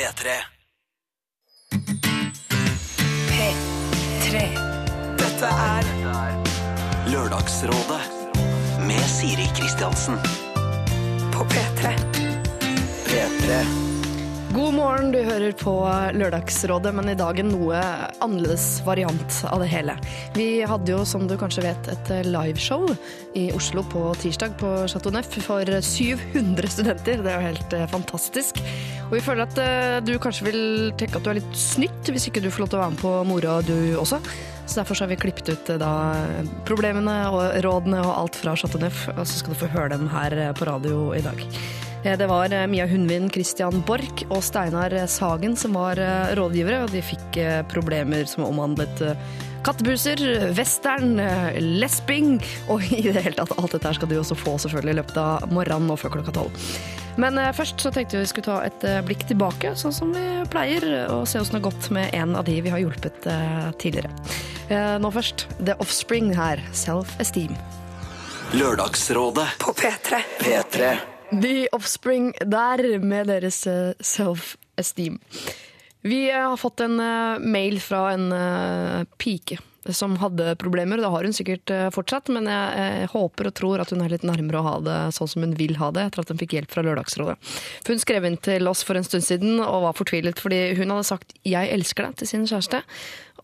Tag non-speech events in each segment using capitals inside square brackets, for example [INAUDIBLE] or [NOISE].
P3. P3. Dette er Lørdagsrådet med Siri Kristiansen. På P3. P3. God morgen, du hører på Lørdagsrådet, men i dag en noe annerledes variant av det hele. Vi hadde jo, som du kanskje vet, et liveshow i Oslo på tirsdag på Chateau Neuf for 700 studenter. Det er jo helt eh, fantastisk. Og vi føler at eh, du kanskje vil tenke at du er litt snytt hvis ikke du får lov til å være med på moroa du også. Så derfor så har vi klippet ut eh, da problemene og rådene og alt fra Chateau Neuf, og så skal du få høre dem her på radio i dag. Eh, Det var eh, Mia Hundvin, Christian Borch og Steinar Sagen som var eh, rådgivere, og de fikk problemer som omhandlet kattebuser, western, lesbing, [LAUGHS] og i det hele tatt alt dette her skal du også få selvfølgelig i løpet av morgenen og før klokka tolv. Men først så tenkte vi vi skulle ta et blikk tilbake, sånn som vi pleier, og se åssen det har gått med en av de vi har hjulpet tidligere. Eh, Nå først The Offspring her, Self-Esteem. Lørdagsrådet På P3. P3. The Offspring der med deres eh, self-esteem. Vi eh, har fått en eh, mail fra en pike som hadde problemer. Det har hun sikkert fortsatt, men jeg håper og tror at hun er litt nærmere å ha det sånn som hun vil ha det, etter at hun fikk hjelp fra Lørdagsrådet. For hun skrev inn til oss for en stund siden og var fortvilet fordi hun hadde sagt 'jeg elsker deg' til sin kjæreste,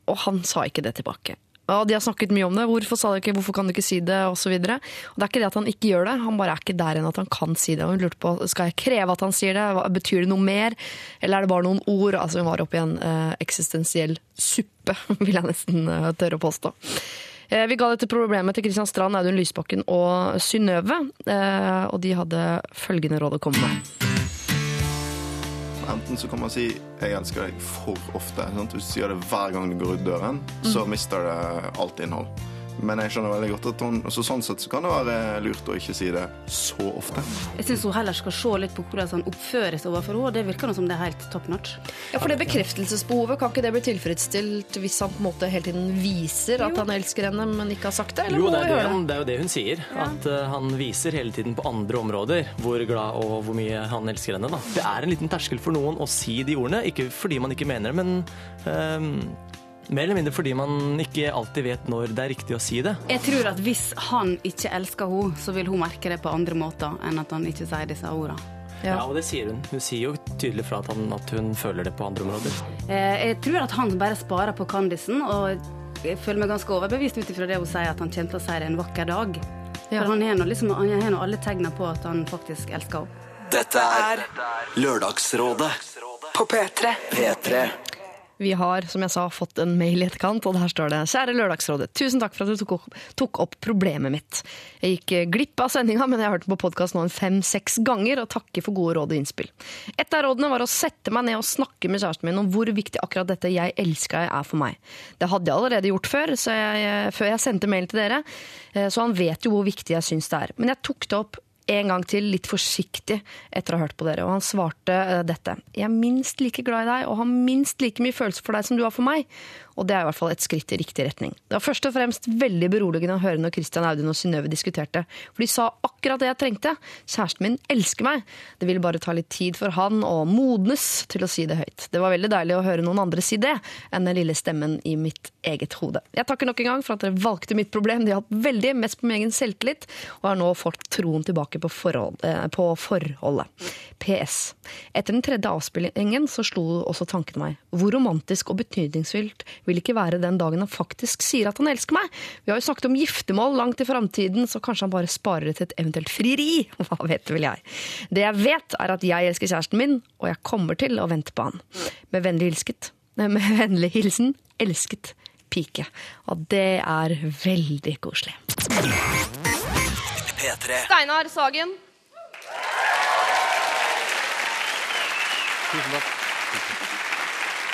og han sa ikke det tilbake. Og de har snakket mye om det. Hvorfor sa du ikke, hvorfor kan du ikke si det, osv. Det er ikke det at han ikke gjør det, han bare er ikke der enn at han kan si det. Og hun lurte på, skal jeg kreve at han sier det, betyr det noe mer, eller er det bare noen ord? Altså hun var oppe i en eh, eksistensiell suppe, [LAUGHS] vil jeg nesten eh, tørre å påstå. Eh, Vi ga dette problemet til Kristian Strand, Audun Lysbakken og Synnøve, eh, og de hadde følgende råd å komme med. Enten så kan man si 'jeg elsker deg' for ofte. Sant? Hvis du sier det hver gang du går ut døren, så mister det alt innhold. Men jeg skjønner veldig godt at hun, så sånn sett så kan det være lurt å ikke si det så ofte. Jeg syns hun heller skal se litt på hvordan han oppføres overfor henne. Det virker noe som det er helt top notch. Ja, for det bekreftelsesbehovet, kan ikke det bli tilfredsstilt hvis han på en måte hele tiden viser at han elsker henne, men ikke har sagt det? Eller Jo, må det er, det, han, det er jo det hun sier. At uh, han viser hele tiden på andre områder hvor glad og hvor mye han elsker henne. Da. Det er en liten terskel for noen å si de ordene, ikke fordi man ikke mener det, men ehm, mer eller mindre fordi man ikke alltid vet når det er riktig å si det. Jeg tror at hvis han ikke elsker henne, så vil hun merke det på andre måter enn at han ikke sier disse ordene. Ja. og det sier hun. Hun sier jo tydelig fra at, han, at hun føler det på andre områder. Eh, Jeg tror at han bare sparer på Candisen, og jeg føler meg ganske overbevist ut ifra det hun sier, at han kommer til å si det en vakker dag. Ja. For han har nå liksom, alle tegnene på at han faktisk elsker henne. Dette er Lørdagsrådet På P3. P3. Vi har, som jeg sa, fått en mail i etterkant, og der står det Kjære Lørdagsrådet, tusen takk for at du tok opp, tok opp problemet mitt. Jeg gikk eh, glipp av sendinga, men jeg har hørt den på podkast nå en fem-seks ganger, og takker for gode råd og innspill. Et av rådene var å sette meg ned og snakke med kjæresten min om hvor viktig akkurat dette 'jeg deg' er for meg. Det hadde jeg allerede gjort før, jeg, før jeg sendte mail til dere, eh, så han vet jo hvor viktig jeg syns det er. Men jeg tok det opp en gang til, litt forsiktig, etter å ha hørt på dere. Og han svarte eh, dette. Jeg er minst like glad i deg og har minst like mye følelser for deg som du har for meg. Og det er i hvert fall et skritt i riktig retning. Det var først og fremst veldig beroligende å høre når Christian Audun og Synnøve diskuterte. For de sa akkurat det jeg trengte. Kjæresten min elsker meg. Det ville bare ta litt tid for han å modnes til å si det høyt. Det var veldig deilig å høre noen andre si det, enn den lille stemmen i mitt eget hode. Jeg takker nok en gang for at dere valgte mitt problem. Det hjalp veldig, mest på min egen selvtillit, og har nå fått troen tilbake på, forhold, eh, på forholdet. PS. Etter den tredje avspillingen så slo også tanken meg. Hvor romantisk og betydningsfullt vil ikke være den dagen han faktisk sier at han elsker meg? Vi har jo snakket om giftermål langt i framtiden, så kanskje han bare sparer det til et eventuelt frieri? [LAUGHS] Hva vet vel jeg? Det jeg vet, er at jeg elsker kjæresten min, og jeg kommer til å vente på han. Med vennlig hilsket. Med [LAUGHS] vennlig hilsen elsket pike. Og det er veldig koselig. P3. Steinar Sagen.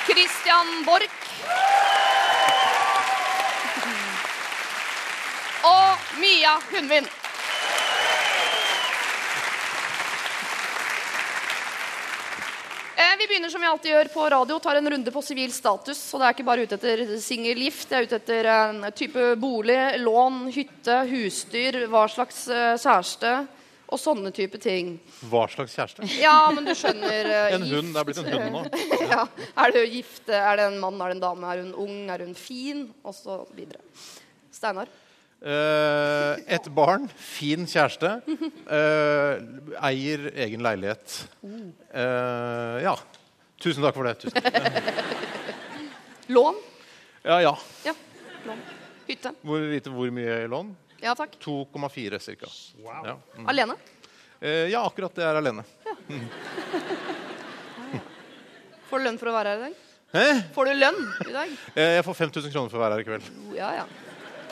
Christian Borch. Og Mia Hundvin. Eh, Vi begynner som vi alltid gjør på radio, tar en runde på sivil status. Så det er ikke bare ute etter singelgift, det er ute etter en type bolig, lån, hytte, husdyr, hva slags eh, kjæreste og sånne type ting. Hva slags kjæreste? Ja, men du skjønner uh, [LAUGHS] En hund. Det er blitt en hund nå. [LAUGHS] ja. Er du gift? Er det en mann? Er det en dame? Er hun ung? Er hun fin? Og så videre. Steinar? Uh, et barn, fin kjæreste. Uh, eier egen leilighet. Ja. Tusen takk for det. Tusen. takk. Lån? Ja, ja. Ja. Lån. Hytte? Hvor, vite hvor mye i lån? Ja takk. 2,4 ca. Ja. Mm. Alene? Eh, ja, akkurat det er alene. [LAUGHS] Får du lønn for å være her i dag? Hæ? Får du lønn i dag? [LAUGHS] Eh, jeg får 5000 kroner for å være her i kveld. Ja, ja.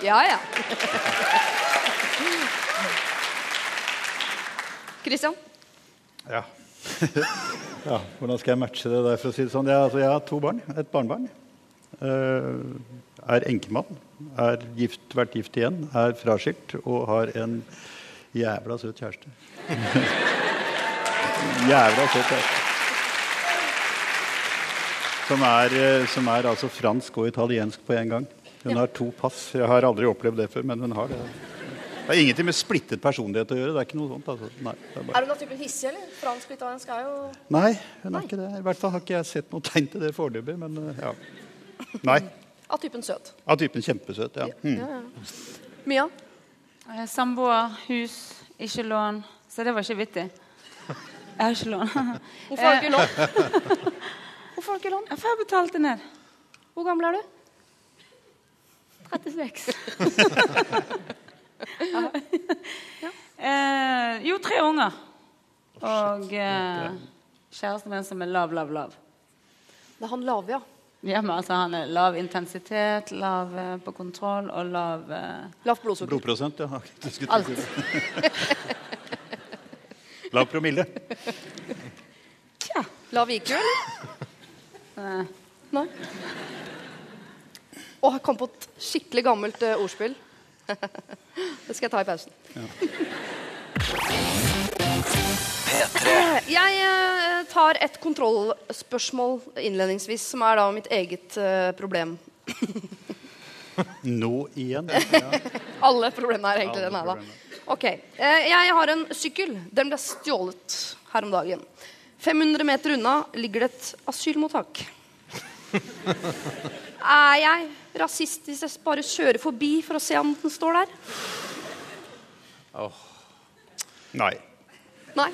Ja, ja. [LAUGHS] Christian? Ja. ja. Hvordan skal jeg matche det der, for å si det sånn? Jeg, altså, jeg har to barn. Et barnebarn. Eh, er enkemann. Er gift, vært gift igjen. Er fraskilt og har en jævla søt kjæreste. [LAUGHS] jævla søt kjæreste. Som er, eh, som er altså fransk og italiensk på en gang. Hun har to pass. Jeg har aldri opplevd det før, men hun har det. Det har ingenting med splittet personlighet å gjøre. Det er ikke noe sånt. Altså. Nei, det er bare... Er hun av typen hissig, eller? Fransk og italiensk er jo Nei, hun er ikke det. I hvert fall har ikke jeg sett noe tegn til det foreløpig. Men uh, ja. Nei. Av typen søt. Av typen kjempesøt, ja. Mm. Ja, ja. Mia? Eh, Samboer, hus, ikke lån. Så det var ikke vittig. Jeg har ikke lån. [LAUGHS] Hvorfor har du ikke lån? [LAUGHS] Hvorfor har du ikke lån? For jeg har betalt det ned. Hvor gammel er du? 36. [LAUGHS] eh, jo, tre unger. Og eh, kjæresten min som er lav, lav, lav. Det er han lave, ja. Ja, men altså Han er lav intensitet, lav eh, på kontroll og lav eh, Lavt blodsukker. Blodprosent, ja. [LAUGHS] Du skulle Alt. si. Lav promille. Lav IQ, eller? eh, Nei. Å, jeg kom på et skikkelig gammelt eh, ordspill. [LAUGHS] det skal jeg ta i pausen. P3. Jeg eh, tar et kontrollspørsmål innledningsvis, som er da mitt eget eh, problem. Nå igjen. [LAUGHS] Alle problemene er egentlig det. Nei da. Ok. Eh, jeg har en sykkel. Den ble stjålet her om dagen. 500 meter unna ligger det et asylmottak. [LAUGHS] Er jeg rasist hvis jeg bare kjører forbi for å se om den står der? Nei. Nei.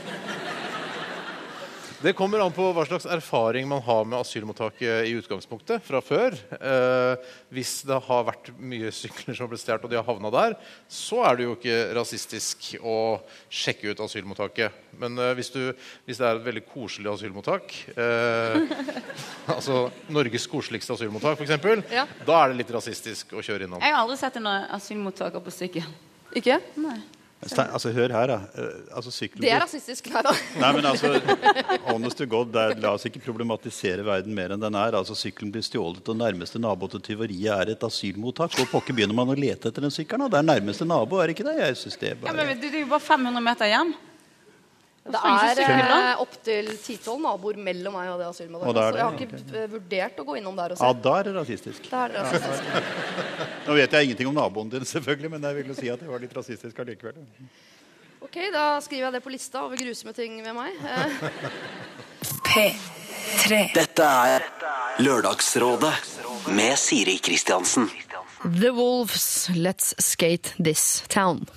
Det kommer an på hva slags erfaring man har med asylmottaket i utgangspunktet fra før. Eh, hvis det har vært mye sykler som har blitt stjålet, og de har havna der, så er det jo ikke rasistisk å sjekke ut asylmottaket. Men eh, hvis, du, hvis det er et veldig koselig asylmottak, eh, [LAUGHS] altså Norges koseligste asylmottak f.eks., Ja. da er det litt rasistisk å kjøre innom. Jeg har aldri sett en asylmottaker på sykkel. Ikke? Nei. Stein, altså, hør her, da. Eh, Altså, Det er rasistisk. Nei da. Nei, men altså, honest to God, det er, La oss ikke problematisere verden mer enn den er. Altså, Sykkelen blir stjålet, og nærmeste nabo til tyveriet er et asylmottak. Hvor pokker begynner man å lete etter den sykkelen? Det er nærmeste nabo, er ikke det? Jeg synes det er Ja, men det er jo bare 500 meter hjem. Det er eh, opptil 10-12 naboer mellom meg og det asylmottaket. Og da Så jeg har ikke okay. vurdert å gå innom der og se. Ja, da er det rasistisk. Det er rasistisk. [LAUGHS] Nå vet jeg ingenting om naboen din, selvfølgelig, men jeg vil jo si at det var litt rasistisk allikevel. Ok, Da skriver jeg det på lista over grusomme ting ved meg. Eh, P3. Dette er Lørdagsrådet med Siri Kristiansen. The Wolves, Let's Skate This Town.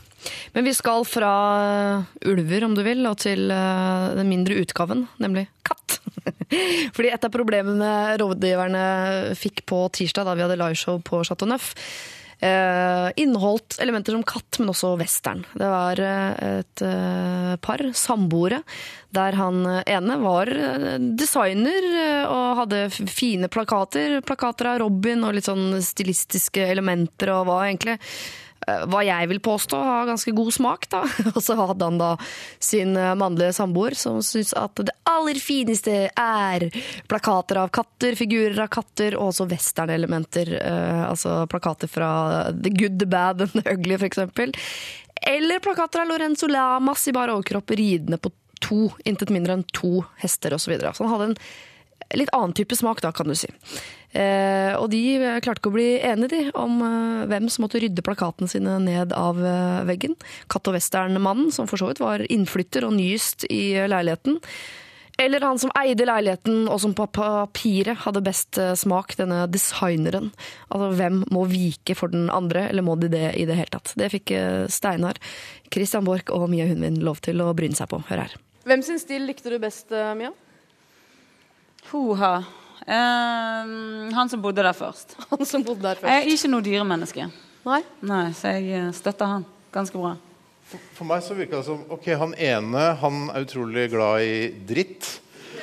Men vi skal fra eh, ulver, om du vil, og til eh, den mindre utgaven, nemlig katt. [LAUGHS] Fordi et av problemene rådgiverne fikk på tirsdag, da vi hadde liveshow på Chateau Neuf, eh, inneholdt elementer som katt, men også western. Det var et par, samboere, der han ene var designer og hadde fine plakater. Plakater av Robin og litt sånn stilistiske elementer, og var egentlig hva jeg vil påstå har ganske god smak. da. [LAUGHS] Og så hadde han da sin eh, mannlige samboer som syntes at det aller fineste er plakater av katter, figurer av katter, og også westernelementer. eh, Altså plakater fra The Good, The Bad and The Ugly, eksempel. Eller plakater av Lorenzo Lamas i bar overkropp ridende på to, intet mindre enn to hester osv. Så, videre. så han hadde en litt annen type smak, da, kan du si. Eh, og de klarte ikke å bli enige de, om eh, hvem som måtte rydde plakatene sine ned av eh, veggen. Katt- og western-mannen, som for så vidt var innflytter og nyest i eh, leiligheten. Eller han som eide leiligheten, og som på papiret hadde best eh, smak, denne designeren. Altså, hvem må vike for den andre, eller må de det i det hele tatt? Det fikk eh, Steinar, Christian Borch og Mia Hundvin lov til å bryne seg på. Hør her. Hvem sin stil likte du best, Mia? Hoha. Uh, han som bodde der først. [LAUGHS] Han som bodde der først. Jeg er ikke noe dyremenneske. Nei? Nei, så jeg eh, støtter han ganske bra. For meg så virka det som ok, han ene han er utrolig glad i dritt.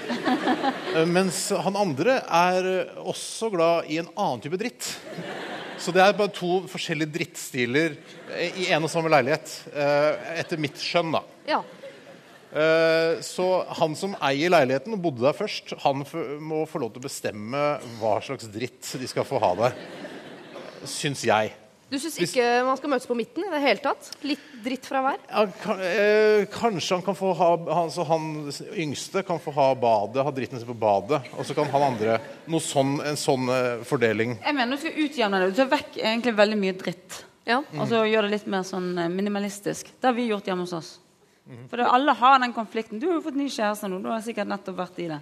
[LAUGHS] Eh, Mens han andre er eh, også glad i en annen type dritt. Så det er bare to forskjellige drittstiler i en og samme leilighet. eh, Etter mitt skjønn, da. Ja. Eh, Så han som eier leiligheten og bodde der først, han må få lov til å bestemme hva slags dritt de skal få ha der. Syns jeg. Du syns ikke man skal møtes på midten i det hele tatt? Litt dritt fra hver? Ja, kan, eh, kanskje han kan få ha han, så han yngste kan få ha badet, ha dritten sin på badet. Og så kan han andre noe sånn, En sånn eh, fordeling. Jeg mener du skal utjevne det. Du tar vekk egentlig veldig mye dritt. Ja. Og så gjør det litt mer sånn eh, minimalistisk. Det har vi gjort hjemme hos oss. For alle har den konflikten. Du har jo fått ny kjæreste nå. Du har sikkert nettopp vært i det.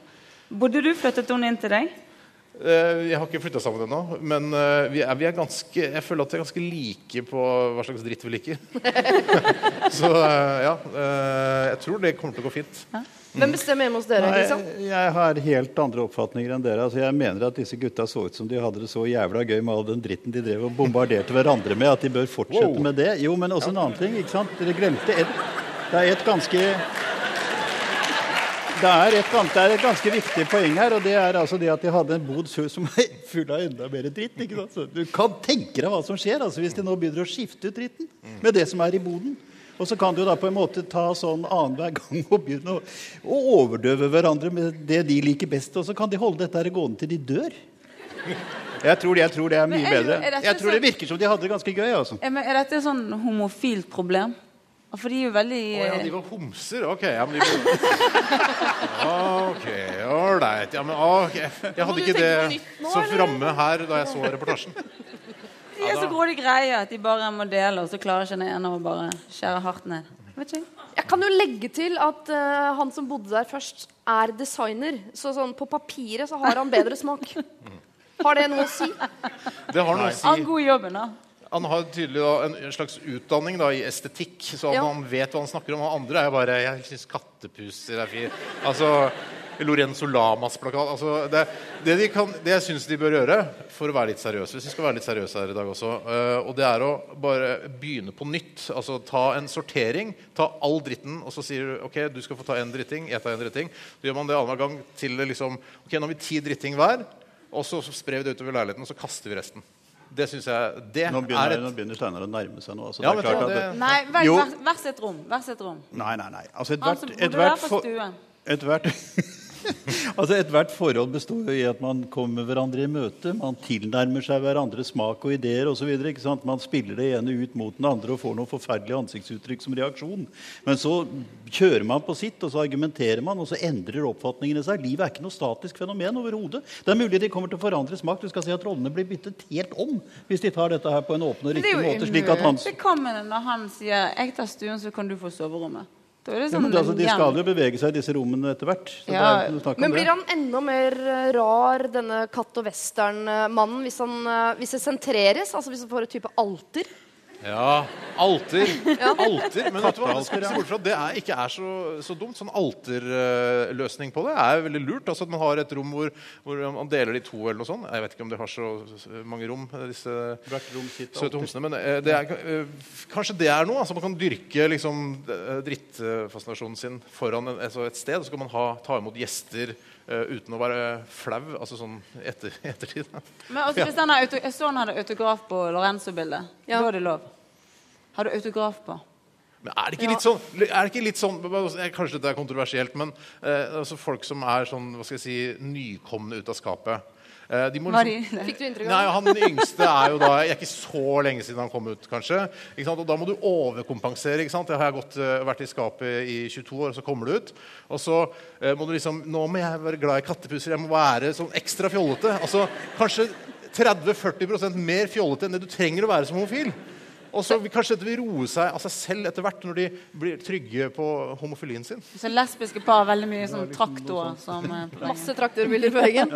Bodde du flyttet hun inn til deg? Eh, Jeg har ikke flytta sammen ennå, men eh, vi er, vi er ganske, jeg føler at vi er ganske like på hva slags dritt vi liker. [LAUGHS] så eh, ja. eh, Jeg tror det kommer til å gå fint. Hvem bestemmer hjemme hos dere? Nei, Kristian? jeg har helt andre oppfatninger enn dere. Altså, jeg mener at disse gutta så ut som de hadde det så jævla gøy med all den dritten de drev og bombarderte hverandre med, at de bør fortsette Wow. med det. Jo, men også en annen ting. ikke sant? Dere glemte et, Det er et ganske det er, et, det er et ganske viktig poeng her, og det er altså det at de hadde en bod før som var [LAUGHS] full av enda mer dritt. ikke sant? Du kan tenke deg hva som skjer altså, hvis de nå begynner å skifte ut dritten med det som er i boden. Og så kan du da på en måte ta sånn annenhver gang og begynne å, å overdøve hverandre med det de liker best. Og så kan de holde dette her gående til de dør. Jeg tror, jeg tror det er mye bedre. Jeg tror det sånn- virker som de hadde det ganske gøy. altså. Men er dette et sånn homofilt problem? For de er jo veldig Å ja, eh, de var homser? Ok. Ja, men de Ok, ålreit. Ja, men ok. Jeg hadde ikke det så framme her da jeg så reportasjen. [LAUGHS] De er så grådige greier at de bare må dele, og så klarer ikke den ene å bare skjære hardt ned. Vet ikke jeg. Kan jo legge til at uh, han som bodde der først, er designer. Så sånn på papiret så har han bedre smak. [LAUGHS] Har det noe å si? Det har noe å si. Han god jobben, da. Han har tydelig da, en, slags utdanning da, i estetikk, så han, Ja. han vet hva han snakker om. Og andre er bare Jeg syns kattepuser er fint. Altså Lorenzo Lamas plakat. Altså, det, det, de kan, det jeg syns de bør gjøre, for å være litt seriøse Hvis vi skal være litt seriøse her i dag også, uh, og det er å bare begynne på nytt. Altså ta en sortering. Ta all dritten, og så sier du OK, du skal få ta en dritting, jeg tar en dritting. Så gjør man det annenhver gang til liksom OK, nå har vi ti dritting hver, og så sprer vi det utover leiligheten, og så kaster vi resten. Det syns jeg Det Nå er begynner, et nå begynner Steinar å nærme seg nå. Altså, Ja, det er klart at det- Nei, vær, vær, hver sitt rom. Vær sitt rom. Nei, nei, nei. Altså, ethvert bodde der ethvert på for- et ethvert [LAUGHS] altså ethvert forhold består jo i at man kommer hverandre i møte. Man tilnærmer seg hverandres smak og ideer osv. Man spiller det ene ut mot den andre og får noen forferdelige ansiktsuttrykk som reaksjon. Men så kjører man på sitt, og så argumenterer man, og så endrer oppfatningene seg. Livet er ikke noe statisk fenomen overhodet. Det er mulig de kommer til å forandre smak. Du skal si at rollene blir byttet helt om hvis de tar dette her på en åpen og riktig måte. slik at han... imøtekommende når han sier 'jeg tar stuen, så kan du få soverommet'. Sånn men altså, de skal jo bevege seg i disse rommene etter hvert. Ja, Men blir han enda mer eh, rar, denne katt- og western-mannen, hvis, han, eh, hvis det sentreres? Altså hvis han får et type alter? Ja. Alter. [LAUGHS] alter. Men vet du hva? Det skal ikke se bort fra at det er, ikke er så, så dumt. Sånn alterløsning på det er veldig lurt. Altså at Man har et rom hvor, hvor man deler det i to. eller noe sånt. Jeg vet ikke om de har så mange rom, disse rom søte homsene. Men eh, det er, eh, kanskje det er noe? altså Man kan dyrke liksom, eh, drittfascinasjonen sin foran en, altså et sted. Og så kan man ha, ta imot gjester Uh, uten å være flau. Altså sånn etter, [LAUGHS] ettertid. Men også, hvis har auto, jeg så han hadde autograf på Lorenzo-bildet. Ja. Da er det lov. Har du autograf på? Men er det ikke litt sånn, er det ikke litt sånn Kanskje dette er kontroversielt, men eh, altså folk som er sånn, hva skal jeg si, nykomne ut av skapet Eh, de må liksom, Fikk du inntrykk Nei, av det? Han yngste er jo da er ikke så lenge siden han kom ut, kanskje. Ikke sant? Og Da må du overkompensere. ikke sant? Jeg har gått, eh, vært i skapet i 22 år, og så kommer du ut. Og så eh, må du liksom Nå må jeg være glad i kattepuser. Jeg må være sånn ekstra fjollete. Altså Kanskje 30-40% mer fjollete enn det du trenger å være som homofil. Og så vil kanskje dette vil roe seg av seg selv etter hvert, når de blir trygge på homofilien sin. Så lesbiske par har veldig mye sånn traktorer som eh. [LAUGHS] Masse traktorbilder på veggen.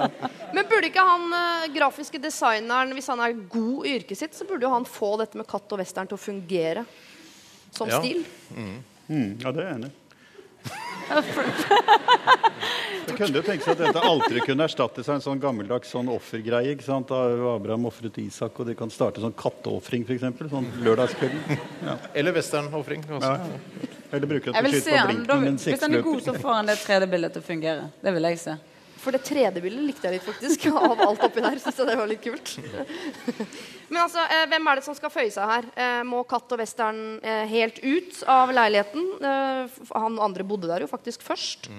Men burde ikke han eh, grafiske designeren, hvis han er god i yrket sitt, så burde jo han få dette med katt og western til å fungere som Ja. stil? Mm, ja, det er jeg enig i. Jeg kunne jo tenke seg at dette alteret kunne erstatte seg en sånn gammeldags sånn offergreie. ikke sant? Da Abraham ofret Isak, og de kan starte sånn katteofring, f.eks. Sånn lørdagskvelden. Ja. Eller westernofring. Ja. Eller bruker det til å skyte på blinken med en hvis han er god, så får han det 3D-bildet til å fungere. Det vil jeg se. For det 3D-bildet likte jeg litt, faktisk. [LAUGHS] Av alt oppi der. Synes jeg det var litt kult. [LAUGHS] Men altså, eh, hvem er det som skal føye seg her? Eh, Må katt og western eh, helt ut av leiligheten? Eh, Han andre bodde der jo faktisk først.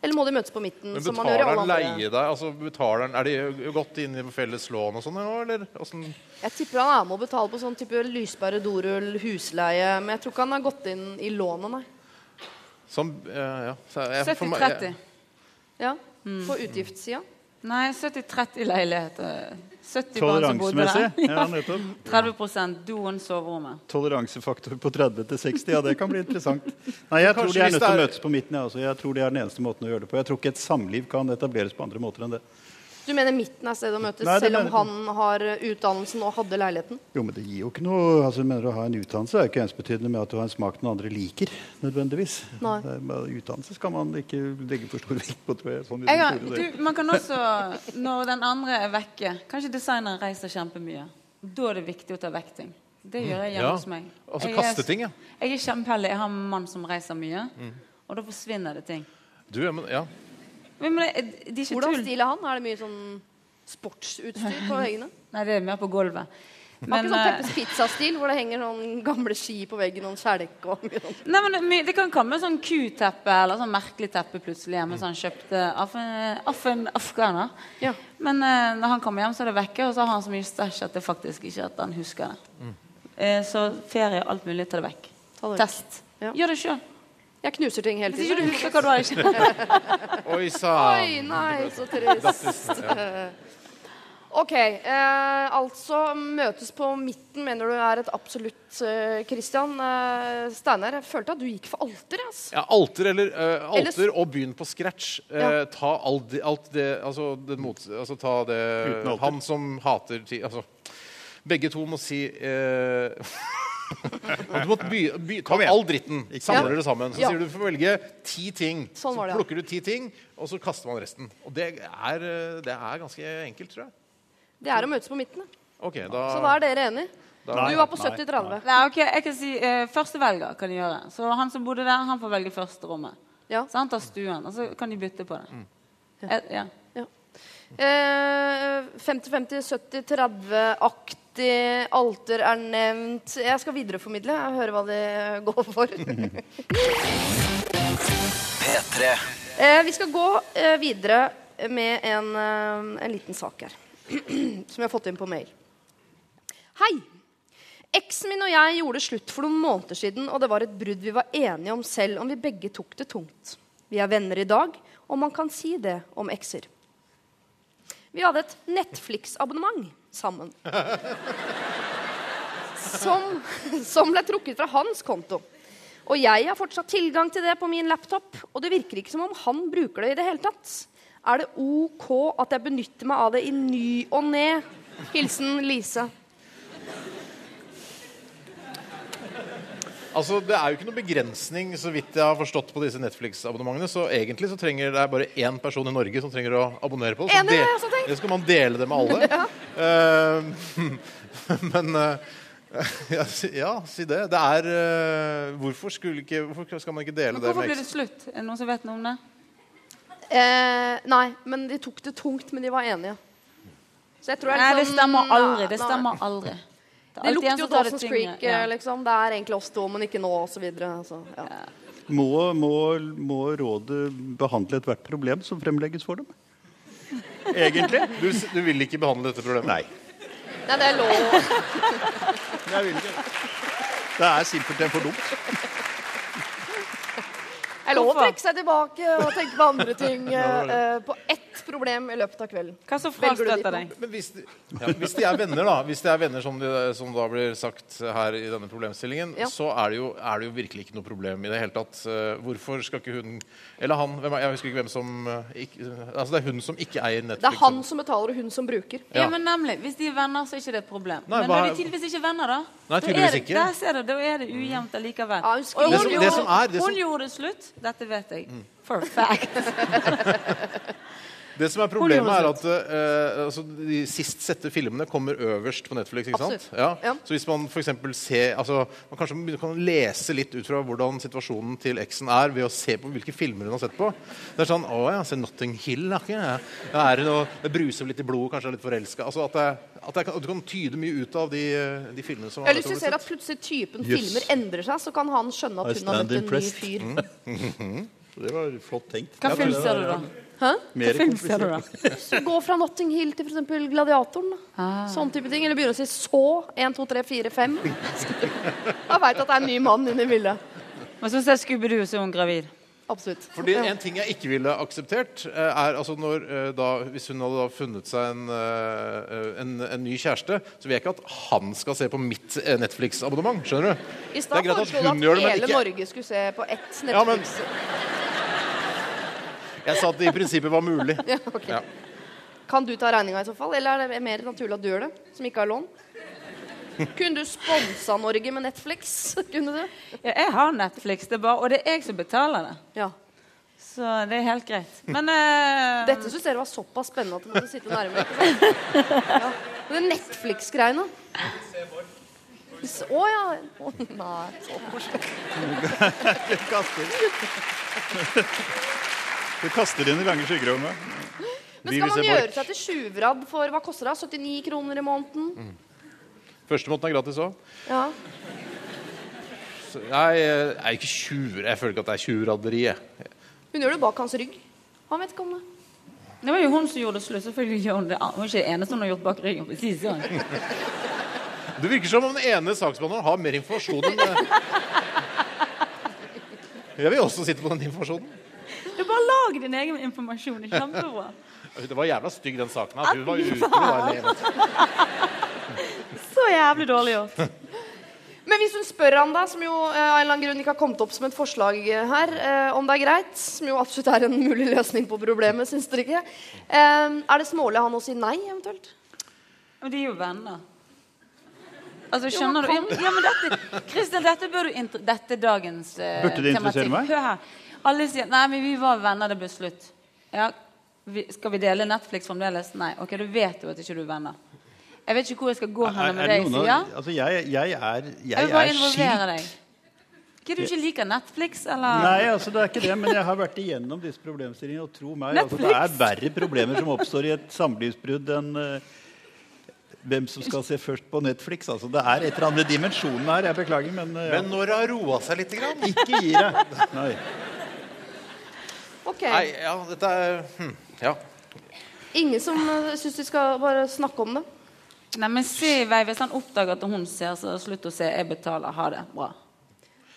Eller må de møtes på midten? Men som man gjør betaler alle han andre? leie deg? Altså, betaler er de gått inn i felles lån og sånn eller? Åssen- Jeg tipper han er med å betale på sånn type lyspære, dorull, husleie. Men jeg tror ikke han har gått inn i lånet, nei. Som, ja, ja. Så jeg- for meg- 70-30. Ja, På utgiftssida. Nei, 70-30 leilighet. eh, 70 barn som bodde Toleransemessig. [LAUGHS] Ja, nettopp. 30 doen, soverommet. Toleransefaktor på 30 til 60. Ja, det kan bli interessant. Nei, Jeg tror de er nødt til å møtes på midten. Jeg, også. jeg tror det er den eneste måten å gjøre det på. Jeg tror ikke et samliv kan etableres på andre måter enn det. Du mener midten er stedet å møtes, Nei, selv om mener- han har eh, utdannelsen og hadde leiligheten? Jo, men det gir jo ikke noe altså, mener Å ha en utdannelse er jo ikke ensbetydende med at du har en smak den andre liker. nødvendigvis. Nei. Utdannelse skal man ikke legge for stor vekt på, tror jeg. Sånn Jeg har, du, man kan også, når den andre er vekke Kanskje designeren reiser kjempemye. Da er det viktig å ta vekk ting. Det gjør jeg hjemme Ja. hos meg. Altså Jeg kaste er- ting, ja. Jeg er kjempeheldig. Jeg har en mann som reiser mye. Og da forsvinner det ting. Du, ja, men, ja. Men, men ikke Hvordan tull. stil er han? Er det mye sånn sportsutstyr på [LAUGHS] veggene? Nei, det er mer på gulvet. Har Men, ikke sånn Peppes Pizza-stil, hvor det henger sånn gamle ski på veggen og en skjelk og mye. Nei, men det, det kan komme sånn kuteppe eller sånn merkelig teppe plutselig hjemme som han kjøpte av en, afghaner. Ja. Men eh, når han kommer hjem, så er det vekke, og så har han så mye stæsj at det faktisk ikke at han husker det. Eh, så ferie og alt mulig, ta det vekk. Ta det vekk. Test. Ja. Gjør det sjøl. Jeg knuser ting hele Hvis ikke tiden. du husker hva du har [LAUGHS] Oi sann. Oi, nei, så trist. OK. Eh, altså møtes på midten mener du er et absolutt eh, Christian. Eh, Steinar, jeg følte at du gikk for alter. Altså. Ja, alter eller eh, Eller- alter og begynn på scratch. Eh, Ja. Ta alt, alt det Altså, det mot, altså ta det Han som hater ti, altså, Begge to må si eh, [LAUGHS] Du må by, by, ta all dritten, samler Ja. det sammen. Så Ja. sier du du får velge ti ting. Sånn det, så plukker du ti ting, og så kaster man resten. Og det er, eh, det er ganske enkelt, tror jeg. Det er å møtes på midten. Okay, da, Så da er dere enige? Nei, Du var på 70-30. Nei, ok, Jeg kan si uh, førstevelger kan de gjøre. Så han som bodde der, han får velge første rommet. Ja. Så han tar stuen, og så kan de bytte på det. Eh, ja. Eh, 50-50, 70-30-aktig, alter er nevnt. Jeg skal videreformidle. Jeg hører hva det går for. P3. Eh, vi skal gå eh, videre med en, eh, en liten sak her. [CLEARS THROAT] som jeg har fått inn på mail. Hei! Eksen min og jeg gjorde slutt for noen måneder siden, og det var et brudd vi var enige om selv om vi begge tok det tungt. Vi er venner i dag, og man kan si det om ekser. Vi hadde et Netflix-abonnement sammen. Som, som ble trukket fra hans konto. Og jeg har fortsatt tilgang til det på min laptop, og det virker ikke som om han bruker det i det hele tatt. Er det OK at jeg benytter meg av det i ny og ne? Hilsen Lise. Altså, Det er jo ikke noen begrensning så vidt jeg har forstått på disse Netflix-abonnementene. Så egentlig så trenger det er bare én person i Norge som trenger å abonnere på det. Så Enig, det tenkt. det skal man dele det med alle. [LAUGHS] Eh, [LAUGHS] men uh, [LAUGHS] ja, si, ja, si det. Det er uh, hvorfor, ikke, hvorfor skal man ikke dele Men det hvorfor blir ble det slutt? Er det noen som vet noe om det? Eh, nei, men de tok det tungt, men de var enige. Så jeg tror jeg Nei, det liksom- stemmer aldri. Det stemmer aldri. Det er Det lukter jo som tar det Dawson's Creek, ja. eh, liksom. Det er egentlig oss to, men ikke nå, osv. Altså, ja. Må, må, må rådet behandle ethvert problem som fremlegges for dem? egentlig. Du, du vil ikke behandle dette problemet? Nei. Nei, det er lov. Jeg vil ikke. Det er simpelthen for dumt. Det er lov å trekke seg tilbake og tenke på andre ting. eh, på ett problem i løpet av kvelden. Hva som frastøter deg? Men hvis de, ja, hvis de er venner, da, hvis de er venner som, de, som da blir sagt her i denne problemstillingen, Ja. så er det, jo, er det jo virkelig ikke noe problem i det hele tatt. Eh, Hvorfor skal ikke hun Eller han, hvem jeg husker ikke hvem som eh, ikke, Altså det er hun som ikke eier Netflix. Det er han som betaler, og hun som bruker. Ja. Ja. men nemlig, Hvis de er venner, så er ikke det et problem. Nei, men hva- når de tydeligvis ikke er venner, da? Nei, tydeligvis det, ikke. Da er det ujevnt allikevel. Ja, hun Og hun, Det som- det som er- det hun gjorde det slutt. Dette vet jeg. For a fact. [LAUGHS] Det som er problemet, er at uh, altså, de sist sette filmene kommer øverst på Netflix. ikke sant? Ja. Ja. Så hvis man eksempel ser altså, Man kanskje kan lese litt ut fra hvordan situasjonen til eksen er, ved å se på hvilke filmer hun har sett på. Det er sånn Å ja, se Notting Hill, da. ikke? Ja. Er det, noe, det bruser litt i blodet, kanskje er litt forelska. Altså, at, det- at, det kan- du kan tyde mye ut av de, de filmene som Eller hvis du ser at plutselig typen Yes. filmer endrer seg, så kan han skjønne at hun har møtt en ny fyr. fyr. [LAUGHS] Det var flott tenkt. Hva film ser du, da? Hæ? Mer da? Gå fra Notting Hill til f.eks. Gladiatoren. Ah. Sånn type ting. Eller begynne å si så. 1, 2, 3, 4, 5. Jeg veit at det er en ny mann inne i bildet. Hva syns ser Scooby-Doo, så er gravid. Absolutt. Fordi En ting jeg ikke ville akseptert, eh, er altså når, eh, da, hvis hun hadde da funnet seg en, eh, en, en ny kjæreste, så vil jeg ikke at han skal se på mitt Netflix-abonnement. Skjønner du? I Det stad foreslo du at det, hele Norge skulle se på ett Ja, men- Netflix. Jeg sa at det i prinsippet var mulig. [LAUGHS] Ja, okay. Ja. Kan du ta regninga i så fall, eller er det mer naturlig at du gjør det? Som ikke har lån? [LAUGHS] Kunne du sponsa Norge med Netflix? [LAUGHS] Kunne du? Ja, jeg har Netflix, det er bare, og det er jeg som betaler det. Ja. Så det er helt greit. Men uh... Dette syns dere var såpass spennende at du måtte sitte nærmere. Ja. Men det Netflix-greiene Å ja. Å, nei, så koselig. Du kaster, i lange skyggerommet. Men skal man gjøre seg til tjuvradd for hva koster det? 79 kroner i måneden? Første måneden er gratis òg. Ja. Jeg eh, er ikke tjuver. Jeg føler ikke at det er tjuvradderi. jeg. Hun gjør det bak hans rygg. Han vet ikke om det. det var jo hun som gjorde det slutt. Selvfølgelig gjør hun det. Hun er ikke det eneste hun har gjort bak ryggen. på siste si [LAUGHS] det. Virker som om den ene saksbehandleren har mer informasjon enn [LAUGHS] Jeg vil også sitte på den informasjonen. Du bare lag din egen informasjon. Det er kjempebra. Det var jævla stygg, den saken. At hun var utro. [LAUGHS] Så jævlig dårlig gjort. Men hvis hun spør han da, som jo eh, av en eller annen grunn ikke har kommet opp som et forslag eh, her, eh, om det er greit, som jo absolutt er en mulig løsning på problemet, syns dere ikke? Eh, er det smålig av han å si nei, eventuelt? Men de er jo venner. Altså, skjønner jo, du? Ja, men dette, Kristel, dette bør du inter Dette er dagens eh, Burde det interessere tematikk. meg? Hør her. Alle sier Nei, men vi var venner, det ble slutt. Ja, vi, skal vi dele Netflix fremdeles? Nei. Ok, du vet jo at ikke du er venner. Jeg vet ikke hvor jeg skal gå hen med jeg noen. Altså, jeg, jeg er, Jeg jeg vil bare er involvere deg. Ikke du ikke liker Netflix, eller? Nei, altså det er ikke det, men jeg har vært igjennom disse problemstillingene. Og tro meg, altså, det er verre problemer som oppstår i et samlivsbrudd enn uh, hvem som skal se først på Netflix. Altså, det er et eller annet dimensjonen her. Jeg beklager, men, uh, ja. Men når det har roa seg litt grann. Ikke gi deg. Nei. Ok. Nei, ja, dette er hm, Ja. Ingen som uh, syns vi skal bare snakke om det? Nei, men se i vei. Hvis han oppdager at hun ser, så slutt å se. Jeg betaler. Ha det. Bra.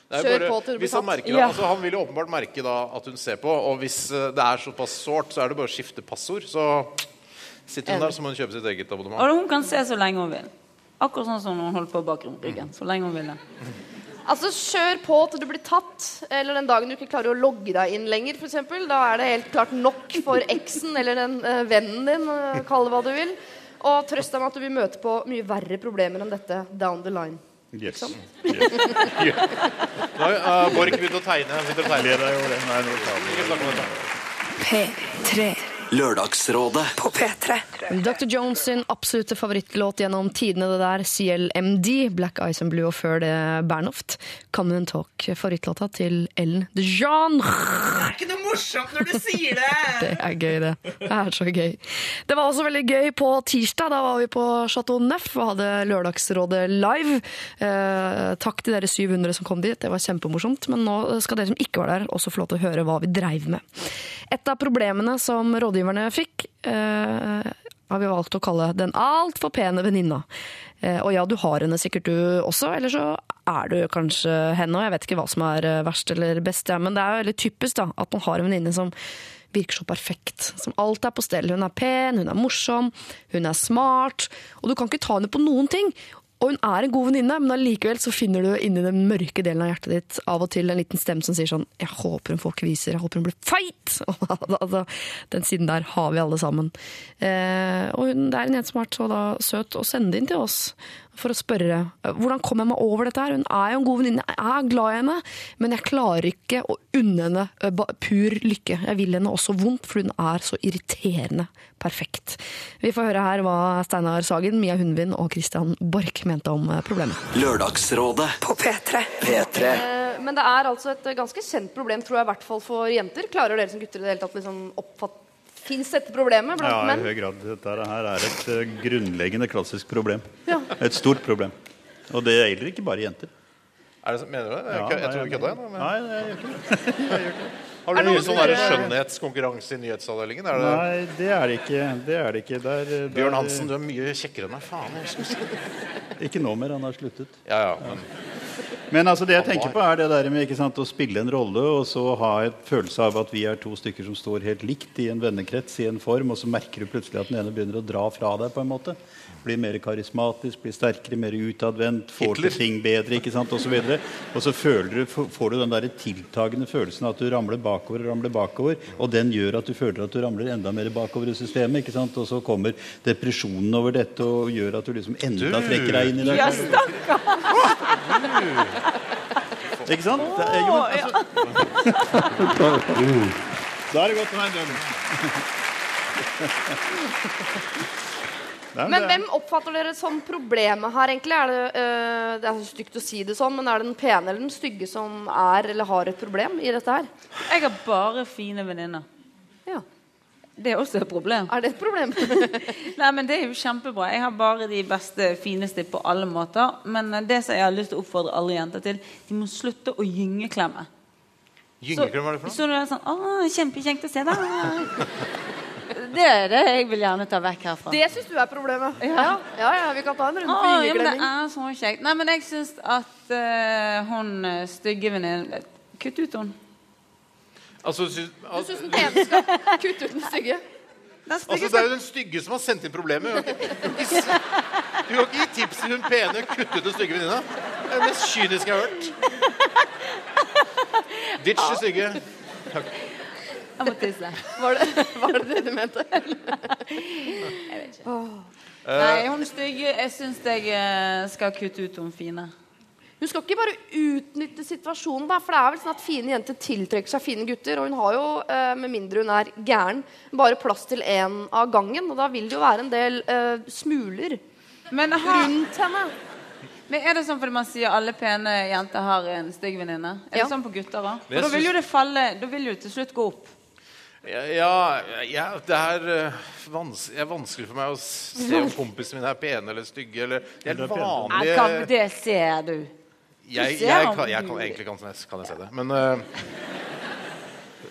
Det er Kjør bare- på til du blir hvis han tatt. merker, Ja. altså, han vil jo åpenbart merke da at hun ser på, og hvis eh, det er såpass sårt, så er det bare å skifte passord. Så sitter hun der, så må hun kjøpe sitt eget abonnement. Og hun kan se så lenge hun vil. Akkurat sånn som hun holder på bak ryggen. Så lenge hun vil det. Altså, Kjør på til du blir tatt, eller den dagen du ikke klarer å logge deg inn lenger. For eksempel. da er det helt klart nok for eksen eller den eh, vennen din, uh, kall det hva du vil. Og trøst deg med at du vil møte på mye verre problemer enn dette down the line. Yes. sant? Nå har uh, Borch begynt å tegne. Han sitter og tegner. Gled deg over det. Nei, nå tar vi Ikke snakk om dette. P3 Lørdagsrådet på P3. Dr. Jones sin absolutte favorittlåt gjennom tidene, det der, CLMD, Black Eyes and Blue, og før det Bernhoft, Come and Talk, favorittlåta til Ellen DeJean. Det er ikke noe morsomt når du sier det! [LAUGHS] Det er gøy, det. Det er så gøy. Det var også veldig gøy på tirsdag. Da var vi på Chateau Neuf og hadde Lørdagsrådet live. Eh, takk til dere 700 som kom dit. Det var kjempemorsomt. Men nå skal dere som ikke var der, også få lov til å høre hva vi dreiv med. Et av problemene som rådgiverne fikk, eh, har vi valgt å kalle den altfor pene venninna. Eh, og ja, du har henne sikkert du også, eller så er du kanskje henne. Og jeg vet ikke hva som er eh, verst eller best, ja, men det er jo veldig typisk da, at man har en venninne som virker så perfekt. Som alt er på stell. Hun er pen, hun er morsom, hun er smart. Og du kan ikke ta henne på noen ting. Og hun er en god venninne, men allikevel finner du inni den mørke delen av hjertet ditt av og til en liten stemme som sier sånn Jeg håper hun får kviser, jeg håper hun blir feit! [LAUGHS] Altså, den siden der har vi alle sammen. Eh, og hun, det er en jente som har vært så da, søt å sende inn til oss for å spørre hvordan kommer jeg meg over dette her. Hun er jo en god venninne, jeg er glad i henne, men jeg klarer ikke å unne henne eh, pur lykke. Jeg vil henne også vondt, for hun er så irriterende perfekt. Vi får høre her hva Steinar Sagen, Mia Hundvin og Christian Borch mente om eh, problemet. Lørdagsrådet På P3. P3. Eh, Men det er altså et ganske kjent problem, tror jeg, i hvert fall for jenter. Klarer dere som gutter i det hele tatt liksom oppfatt... Fins dette problemet blant Ja, i høy grad. Dette her er et eh, grunnleggende klassisk problem. Ja. Et stort problem. Og det gjelder ikke bare jenter. Er det, så- mener du det? Jeg, Ja, jeg, jeg tror du kødda igjen. Nei, [LAUGHS] jeg gjør ikke det. Har du mye noen sånn som skjønnhetskonkurranse i nyhetsavdelingen? Er det Nei, det er det ikke. Det er det ikke. Det er, det er, Bjørn Hansen, du er mye kjekkere enn meg. Faen. jeg Ikke nå mer, han har sluttet. Ja, ja, men Men altså, det jeg tenker på er det der med ikke sant, å spille en rolle og så ha et følelse av at vi er to stykker som står helt likt i en vennekrets i en form, og så merker du plutselig at den ene begynner å dra fra deg på en måte. Blir mer karismatisk, blir sterkere, mer utadvendt, får Hitler. til ting bedre, ikke sant, og så videre. Og så føler du, får du den der tiltagende følelsen at du ramler bakover og ramler bakover, og den gjør at du føler at du ramler enda mer bakover i systemet, ikke sant, og så kommer depresjonen over dette og gjør at du liksom enda trekker deg inn i det. Ja, stakkar! [LAUGHS] Ikke sant? Det er, jo, men, altså, [LAUGHS] Da er det godt å ha en. Nei, Men det er- hvem oppfatter dere som problemet her, egentlig? Er det, eh, det er så stygt å si det sånn, men er det den pene eller den stygge som er eller har et problem i dette her? Jeg har bare fine venninner. Det er også et problem. Er det et problem? [LAUGHS] Nei, men Det er jo kjempebra. Jeg har bare de beste, fineste på alle måter. Men det som jeg har lyst til å oppfordre alle jenter til, de må slutte å gyngeklemme. Gyngeklem, hva er det for noe? Så du er sånn Å, kjempekjekt å se deg. [LAUGHS] Det er det jeg vil gjerne ta vekk herfra. Det syns du er problemet? Ja. ja, ja, vi kan ta en runde på ja, men det er så kjekt. Nei, men jeg syns at uh, hun eh, stygge venninnen Kutt ut henne. Altså, sy- Du syns den pene skal kutte ut den stygge? Den altså, det er jo den stygge som har sendt inn problemet. Du kan ikke, du kan ikke, s- du kan ikke gi tips til hun pene kutte ut den stygge venninna. Det er det mest kyniske jeg har hørt. Ditch det stygge. Jeg må tisse. Var det var det, det du mente? Nei, hun stygge Jeg syns jeg eh, skal kutte ut hun fine. Hun skal ikke bare utnytte situasjonen, da, for det er vel sånn at fine jenter tiltrekker seg fine gutter. Og hun har jo, eh, med mindre hun er gæren, bare plass til én av gangen. Og da vil det jo være en del eh, smuler Men, rundt henne. men er det sånn fordi man sier alle pene jenter har en stygg venninne? Er Ja. det sånn på gutter òg? Da vil jo det falle Da vil jo til slutt gå opp. Ja, ja, det er eh, vans er vanskelig for meg å se om [LAUGHS] kompisene mine er pene eller stygge. Eller, de er vanlige det ser du. Jeg, jeg, kan, jeg kan, Egentlig kan, kan jeg se det. Men eh,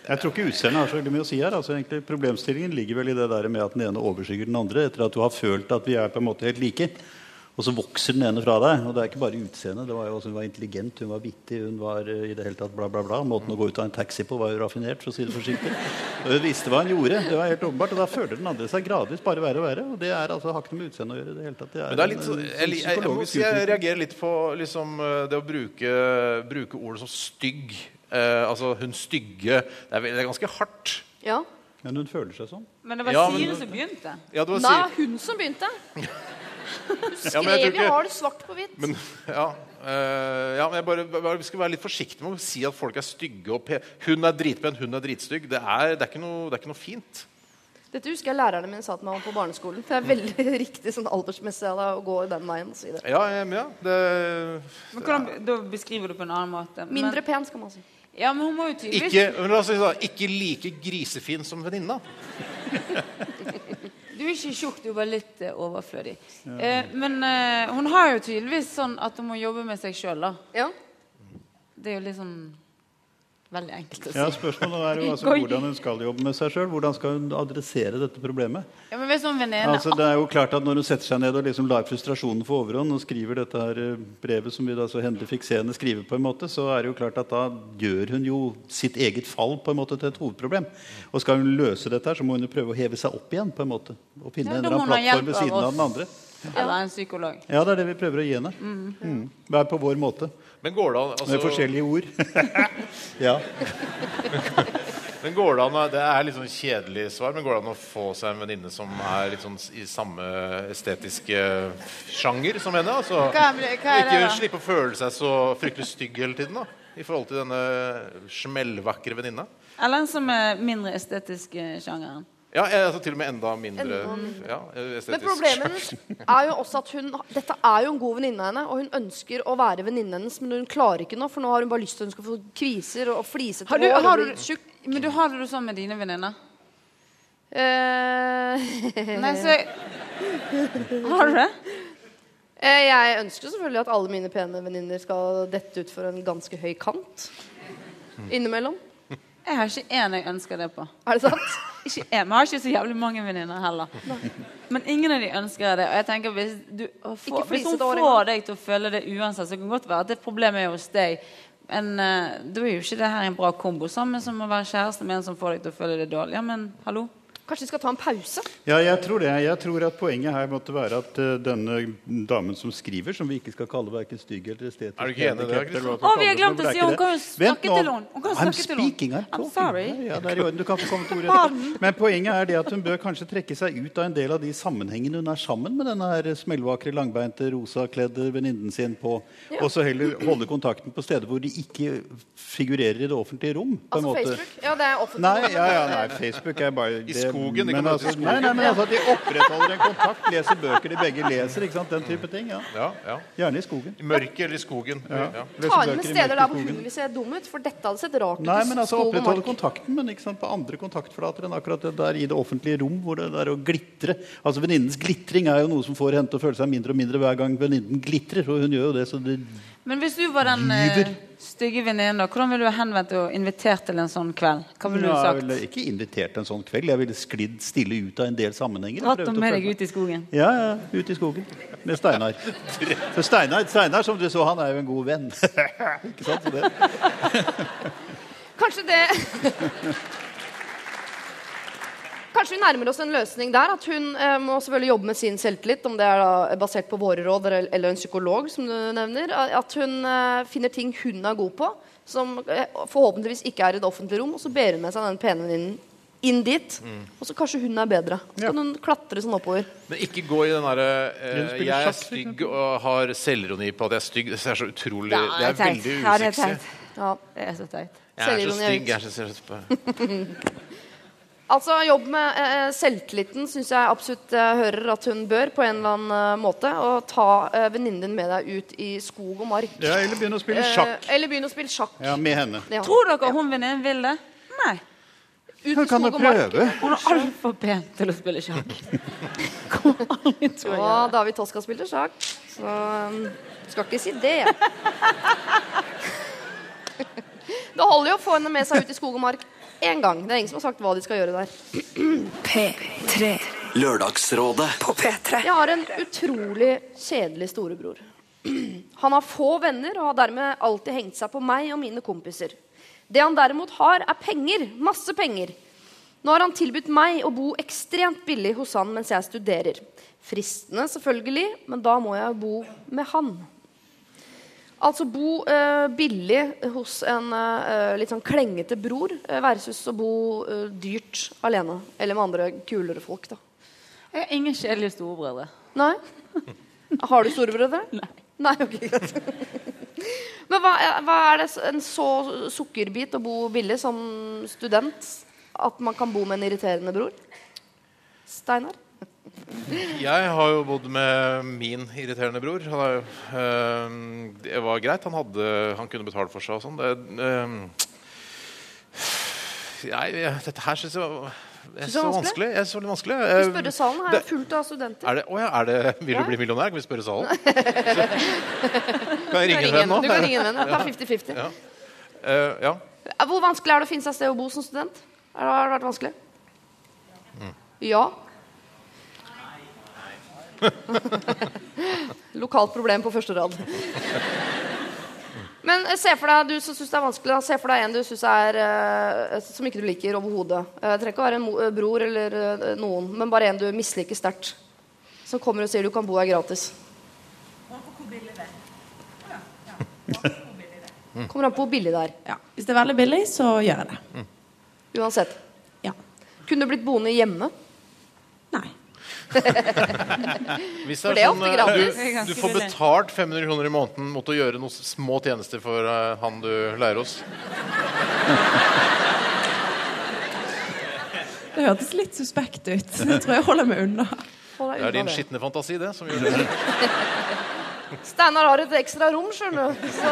Jeg tror ikke utseendet har så veldig mye å si her. Altså, egentlig, problemstillingen ligger vel i det der med at den ene overskygger den andre. Etter at du har følt at vi er på en måte helt like. Og så vokser den ene fra deg. Og det er ikke bare utseendet. Det var jo også, hun var intelligent, hun var vittig, hun var uh, i det hele tatt bla, bla, bla. Måten å gå ut av en taxi på var jo raffinert, for å si det forsiktig. Og hun visste hva hun gjorde. Det var helt åpenbart. Og da føler den andre seg gradvis bare verre og verre. Og det er altså, har ikke noe med utseendet å gjøre det hele tatt. Det er, Men det er litt, en, en, en jeg, jeg, jeg, jeg reagerer litt på liksom, eh, det å bruke, bruke ordet som stygg. Uh, altså hun stygge. Det er, det er ganske hardt. Ja. Men hun føler seg sånn. Men det var Ja, men- som begynte. Ja, det var Nei, hun som begynte. [LAUGHS] Du men skrev ja, ikke- har det svart på hvitt. men, [LAUGHS] ja, uh, ja, men jeg bare, bare vi skal være litt forsiktig med å si at folk er stygge. Og pe hun er dritpen, hun er dritstygg. Det er, det er, ikke, noe, det er ikke noe fint. Dette husker jeg lærerne mine sa til meg om på barneskolen. Det er veldig [LAUGHS] riktig sånn aldersmessig å gå den veien og si det. Ja, ja, men det, Men hvordan, Da beskriver du på en annen måte. Men, Mindre pen, skal man si. Ja, men hun må jo tydeligvis ikke, men la oss si da, ikke like grisefin som venninna. [LAUGHS] Du er ikke tjukk, du er bare litt eh, overflødig. Eh, men eh, hun har jo tydeligvis sånn at hun må jobbe med seg sjøl, da. Ja. Det er jo litt sånn Veldig enkelt å si. Ja, Spørsmålet er jo [LAUGHS] altså hvordan hun skal jobbe med seg sjøl. Hvordan skal hun adressere dette problemet? Ja, men hvis hun Altså, det er jo klart at Når hun setter seg ned og liksom lar frustrasjonen få overhånd og skriver dette her eh, brevet som vi da så hendelig fikk se henne skrive, på en måte, så er det jo klart at da gjør hun jo sitt eget fall på en måte til et hovedproblem. Og skal hun løse dette, her, så må hun jo prøve å heve seg opp igjen. på en måte Og finne Ja, en plattform ved siden av av den andre. eller en psykolog. Ja, det er det vi prøver å gi henne. Mm. Hver på vår måte. Men går det an Med altså, forskjellige ord. [LAUGHS] ja. Men går det an Det er litt sånn kjedelig svar, men går det an å få seg en venninne som er litt sånn i samme estetiske sjanger som henne? Altså, ikke slippe å føle seg så fryktelig stygg hele tiden, da. I forhold til denne smellvakre venninna. Eller en som er mindre estetisk eh, sjangeren. Ja, altså til og med enda mindre, Enda mindre. Ja, Men problemet hennes er jo også at hun Dette er jo en god venninne av henne, og hun ønsker å være venninnen hennes, men hun klarer ikke nå, for nå har hun bare lyst til at hun skal få kviser og flisete Har du, hår. har du, tjukk. men du har det sånn med dine venninner? Uh, Nei, så Har du det? Uh, Jeg ønsker selvfølgelig at alle mine pene venninner skal dette ut for en ganske høy kant. Innimellom. Jeg har ikke én jeg ønsker det på. Er det sant? [LAUGHS] Ikke én. Vi har ikke så jævlig mange venninner heller. Men ingen av de ønsker det. Og jeg tenker hvis, du, få, hvis hun får deg til å føle det uansett, så kan det godt være at det problemet er hos deg. Men uh, da er jo ikke det her en bra kombo. Sammen som å være kjæreste med en som får deg til å føle det dårlig. Ja, men hallo? Kanskje vi skal ta en pause? Ja, jeg tror det. Jeg tror at Poenget her måtte være at uh, denne damen som skriver, som vi ikke skal kalle verken stygg eller estetisk Er du ikke enig i det, Å, vi har glemt å si hun kan jo snakke til henne. Hun kan I'm til henne. speaking, I'm I'm sorry. Ja, ja, det er i orden. Du kan få komme til ordet. Men poenget er det at hun bør kanskje trekke seg ut av en del av de sammenhengene hun er sammen med denne her smellvakre, langbeinte, rosakledde venninnen sin på, og så heller holde kontakten på steder hvor de ikke figurerer i det offentlige rom. på en Altså måte. Facebook? Ja, det er offentlig. Nei, ja, ja, nei, Facebook er bare I skogen, de kan i altså, skogen. Nei, nei, men altså, at de opprettholder en kontakt, leser bøker de begge leser. ikke sant? Den type ting. ja. Ja, ja. Gjerne i skogen. I mørket eller i skogen. Ja. Ja. Ta inn med steder der hvor hun vil se dum ut, for dette hadde sett rart ut. Nei, men altså opprettholde kontakten, men ikke sant, på andre kontaktflater enn akkurat det der i det offentlige rom, hvor det der å glitre Altså Venninnens glitring er jo noe som får henne til å føle seg mindre og mindre hver gang venninnen glitrer. Og hun gjør jo det, så det Men hvis du var den eh, stygge venninner, hvordan ville du henvendt deg og invitert til en sånn kveld? Hva ville du sagt? jeg ville ikke invitert en sånn kveld. Jeg ville sklidd stille ut av en del sammenhenger. Dratt dem med deg ut i skogen? Ja, ja, ut i skogen. Med Steinar. For Steinar, Steinar, som du så, han er jo en god venn. [LAUGHS] ikke sant? Så det. Kanskje det [LAUGHS] Kanskje vi nærmer oss en løsning der. At hun eh, må selvfølgelig jobbe med sin selvtillit, om det er da basert på våre råd eller, eller en psykolog, som du nevner. At hun eh, finner ting hun er god på, som eh, forhåpentligvis ikke er i det offentlige rom. Og så ber hun med seg den pene venninnen inn dit. Og så kanskje hun er bedre. Så kan hun klatre sånn oppover. Men ikke gå i den derre eh, Jeg er stygg og har selvironi på at jeg er stygg. Det er så utrolig Ja, Det er veldig Ja, det er usexy. teit. Ja. Det er så teit. Jeg er så Selvironi er stygg. ut. Jeg er så, så, [LAUGHS] [LAUGHS] Altså, Jobb med eh, selvtilliten syns jeg absolutt eh, hører at hun bør på en eller annen eh, måte. Og ta eh, venninnen din med deg ut i skog og mark. Ja, eller begynne å spille Eh, sjakk. eller begynne å spille sjakk. Ja, med henne. Ja. Tror dere hun venninnen vil det? Nei. Ut i Hun kan skog jo og mark. prøve. Hun er altfor pen til å spille sjakk. Kommer aldri til å Og gjøre det. David Toska spilte sjakk, så um, skal ikke si det. [LAUGHS] Det holder jo å få henne med seg ut i skog og mark én gang. Det er ingen som har sagt hva de skal gjøre der. P3 Lørdagsrådet på P3. Jeg har en utrolig kjedelig storebror. Han har få venner og har dermed alltid hengt seg på meg og mine kompiser. Det han derimot har, er penger. Masse penger. Nå har han tilbudt meg å bo ekstremt billig hos han mens jeg studerer. Fristende, selvfølgelig, men da må jeg bo med han. Altså bo eh, billig hos en eh, litt sånn klengete bror eh, versus å bo eh, dyrt alene. Eller med andre kulere folk, da. Jeg har ingen kjedelige storebrødre. Nei? [LAUGHS] Har du storebrødre? Nei. Nei, ok, greit. [LAUGHS] Men hva, er- hva er det en så sukkerbit å bo billig som student at man kan bo med en irriterende bror? Steinar? Jeg har jo bodd med min irriterende bror. Han jo, eh, det var greit. Han, hadde, han kunne betale for seg og sånn. Jeg- dette her syns jeg var så det er vanskelig. Jeg synes det er vanskelig. Vi Eh, spørre salen her er fullt av studenter. Er det, å ja, er det, vil du bli millionær? Kan vi spørre salen? [LAUGHS] Kan jeg ringe en venn nå? Du kan ringe en venn. Ja, Ta 50-50. Ja. Uh, ja. Hvor vanskelig er det å finne seg sted å bo som student? Har det vært vanskelig? Ja. [LAUGHS] Lokalt problem på første rad. Men eh, se for deg, du som syns det er vanskelig, se for deg en du synes er eh, som ikke du liker overhodet. Det trenger ikke å være en eh, bror eller eh, noen, men bare en du misliker sterkt. Som kommer og sier du kan bo her gratis. Kommer an på hvor billig det er. Ja. Hvis det er veldig billig, så gjør jeg det. Uansett. Ja. Kunne du blitt boende hjemme? [LAUGHS] For det er sånn, ofte eh, gratis. Du, du får betalt 500 kroner i måneden mot å gjøre noen små tjenester for uh, han du leier hos. Det hørtes litt suspekt ut. Det tror jeg holder meg unna. Det er din skitne fantasi, det, som gjør det. Steinar har et ekstra rom, skjønner du. Så.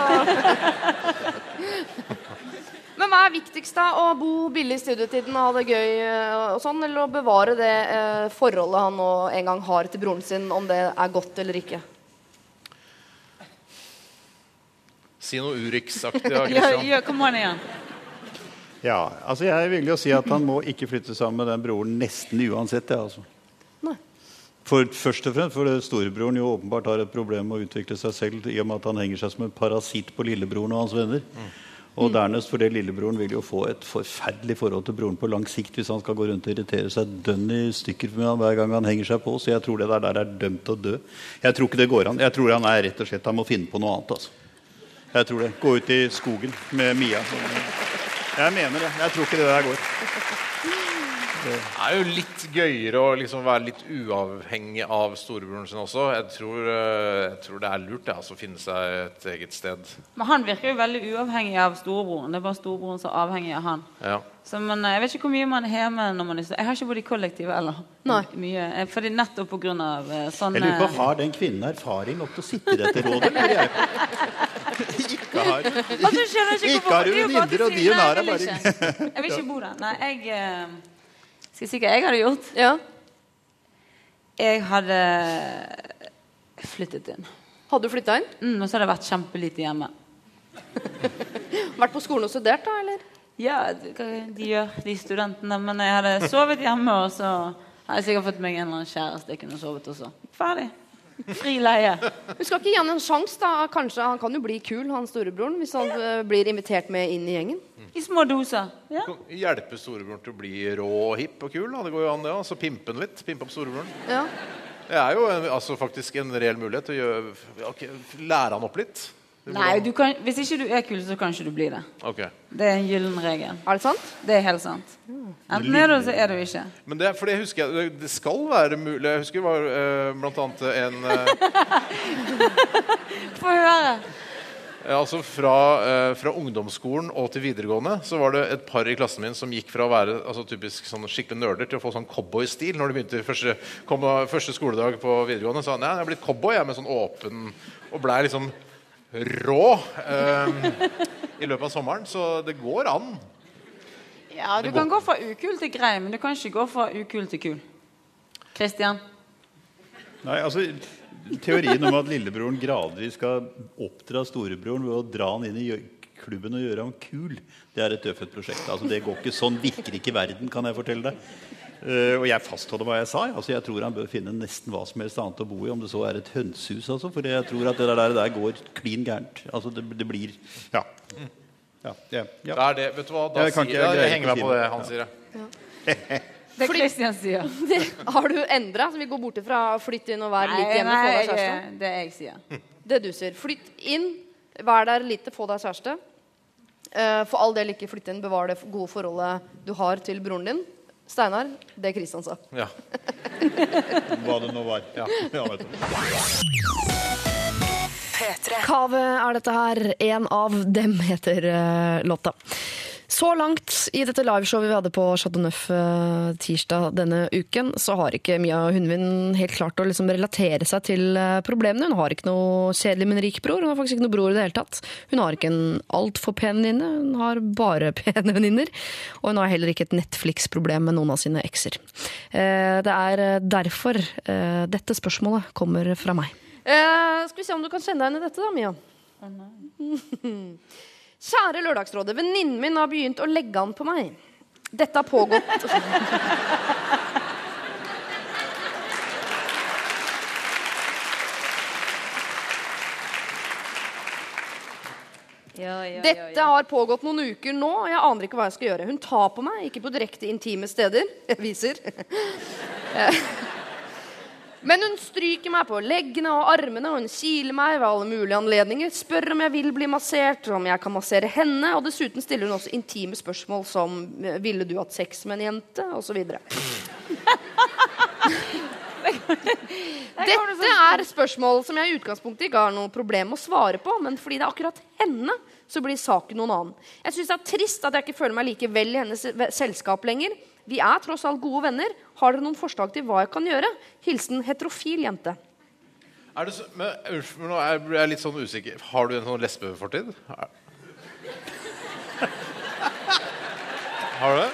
[LAUGHS] Men hva er viktigst, da? Å bo billig i studietiden og ha det gøy, eh, og sånn, eller å bevare det eh, forholdet han nå en gang har til broren sin, om det er godt eller ikke? Si noe Urix-aktig. [LAUGHS] Ja, Christian. kom an igjen. Ja, altså Jeg er jo si at han må ikke flytte sammen med den broren nesten uansett. Ja, altså. Nei. For først og fremst for storebroren jo åpenbart har et problem med å utvikle seg selv i og med at han henger seg som en parasitt på lillebroren og hans venner. Og dernest fordi lillebroren vil jo få et forferdelig forhold til broren på lang sikt hvis han skal gå rundt og irritere seg dønn i stykker med han hver gang han henger seg på. Så jeg tror det der, der er dømt til å dø. Jeg tror ikke det går an. Jeg tror han er rett og slett Han må finne på noe annet. altså. Jeg tror det. Gå ut i skogen med Mia. Jeg mener det. Jeg tror ikke det der går. Det er jo litt gøyere å liksom være litt uavhengig av storebroren sin også. Jeg tror, eh, jeg tror det er lurt det, altså, å finne seg et eget sted. Men han virker jo veldig uavhengig av storebroren. Det er bare storebroren som er avhengig av han. Ja. Så, men eh, jeg vet ikke hvor mye man er hjemme når man er. Jeg har ikke bodd i kollektiv eller Nei. Mye, eh, fordi nettopp på grunn av sånne Jeg lurer på, Har den kvinnen erfaring nok til å sitte i dette rådet? Eller? Ikke har, Altså, ikke ikke har hun venninner, og de hun har, er bare. Jeg vil ikke bo der. Nei, jeg Skal jeg si hva jeg hadde gjort? Ja. Jeg hadde flyttet inn. Hadde du flytta inn? Mm, og så hadde jeg vært kjempelite hjemme. [LAUGHS] Vært på skolen og studert, da? eller? Ja, det- hva de gjør, de studentene. Men jeg hadde sovet hjemme, og så hadde jeg sikkert fått meg en eller annen kjæreste jeg kunne sovet også. Ferdig. Fri leie. Du skal ikke gi han en sjanse, da? Kanskje Han kan jo bli kul, han storebroren, hvis han ja. blir invitert med inn i gjengen. I små doser. Ja. Hjelpe storebroren til å bli rå og hipp og kul. Da. Det går jo an, det. Altså, pimpe han litt. Pimpe opp storebroren. Ja. Det er jo en, altså, faktisk en reell mulighet til å gjøre, okay, lære han opp litt. Nei, du kan, hvis ikke du er kul, så kan ikke du bli det. Ok. Det er en gyllen regel. Er det sant? Det er helt sant. Enten er du, så er du ikke. Men det, er- for det husker jeg, det- det skal være mulig Jeg husker det var uh, blant annet en uh... [LAUGHS] Få høre. Altså fra, eh, fra ungdomsskolen og til videregående så var det et par i klassen min som gikk fra å være altså, typisk sånn skikkelig nerder til å få sånn cowboystil når de begynte første, kom, første skoledag på videregående. sa han, ja, jeg er blitt cowboy jeg, med sånn åpen og blei liksom rå eh, i løpet av sommeren. Så det går an. Ja, du kan gå fra ukul til grei, men du kan ikke gå fra ukul til kul. Kristian? Nei, altså Teorien om at lillebroren gradvis skal oppdra storebroren ved å dra han inn i klubben og gjøre ham kul, det er et dødfødt prosjekt. Altså, det går ikke Sånn virker ikke verden, kan jeg fortelle deg. Eh, og jeg fastholder hva jeg sa. Altså, jeg tror han bør finne nesten hva som helst annet å bo i, om det så er et hønsehus. Altså, for jeg tror at det der, der går klin gærent. Altså, det, det blir Ja. ja, ja, ja. Det er det. Vet du hva? Da Jeg sier, jeg jeg, henger meg på det han sier. Ja. [LAUGHS] Det Kristian sier. Det, [LAUGHS] har du endra? Så vi går bort ifra flytte inn og være litt Nei, hjemme, få nei, deg kjæreste? det jeg sier. [LAUGHS] Det du sier. Flytt inn, vær der lite, få deg kjæreste. Eh, for all del ikke flytte inn, bevar det gode forholdet du har til broren din. Steinar, det Kristian sa. Ja. [LAUGHS] Hva det nå var. Ja. Ja, vet du. Kave er dette her. En av dem heter uh, låta. Så langt i dette liveshowet vi hadde på Chateau Neuf eh, tirsdag denne uken, så har ikke Mia Hundvin helt klart å liksom relatere seg til eh, problemene. Hun har ikke noe kjedelig, men rik bror. Hun har faktisk ikke noe bror i det hele tatt. Hun har ikke en altfor pen venninne, hun har bare [LAUGHS] pene venninner. Og hun har heller ikke et Netflix-problem med noen av sine ekser. Eh, Det er derfor eh, dette spørsmålet kommer fra meg. Eh, skal vi se om du kan kjenne deg igjen i dette, da, Mia. [LAUGHS] Kjære Lørdagsrådet. Venninnen min har begynt å legge an på meg. Dette har pågått Dette har pågått noen uker nå, og jeg aner ikke hva jeg skal gjøre. Hun tar på meg, ikke på direkte intime steder. Jeg viser. Men hun stryker meg på leggene og armene, og hun kiler meg ved alle mulige anledninger. Spør om jeg vil bli massert, om jeg kan massere henne. Og dessuten stiller hun også intime spørsmål som eh, Ville du hatt sex med en jente? Og så videre. [LAUGHS] Dette er spørsmål som jeg i utgangspunktet ikke har noe problem med å svare på, men fordi det er akkurat henne, så blir saken noen annen. Jeg syns det er trist at jeg ikke føler meg like vel i hennes selskap lenger. Vi er tross alt gode venner. Har dere noen forslag til hva jeg kan gjøre? Hilsen heterofil jente. Er du så, men, men nå er jeg- jeg er litt sånn usikker. Har du en sånn lesbefortid? [LAUGHS] Har du det?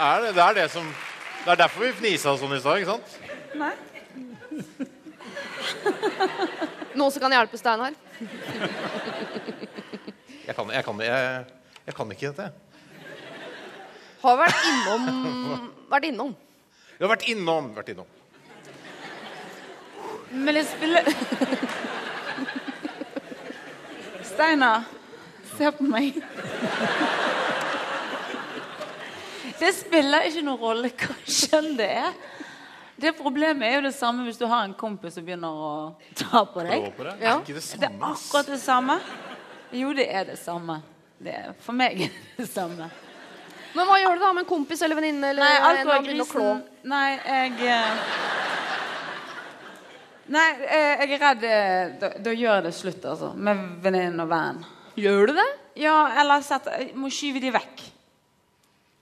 Er det, det er det som Det er derfor vi fnisa sånn i stad, ikke sant? Nei. [LAUGHS] Noen som kan hjelpe Steinar? Jeg kan, jeg kan, jeg, jeg kan ikke dette. Har vært innom [LAUGHS] Vært innom. Jeg har vært innom. Vært innom. Men det spiller Steinar, se på meg. Det spiller ikke noen rolle hva kjønn det er. Det Problemet er jo det samme hvis du har en kompis som begynner å ta på deg. På det. Ja. Er ikke det Det er akkurat det samme. Jo, det er det samme. Det er, for meg er det det samme. Men hva gjør du da med en kompis eller venninne? Eller Nei, alt klå? grisen Nei, jeg eh, Nei, eh, jeg er redd eh, da, da gjør jeg det slutt, altså. Med venninnen og vennen. Gjør du det? Ja, eller sett, må skyve de vekk.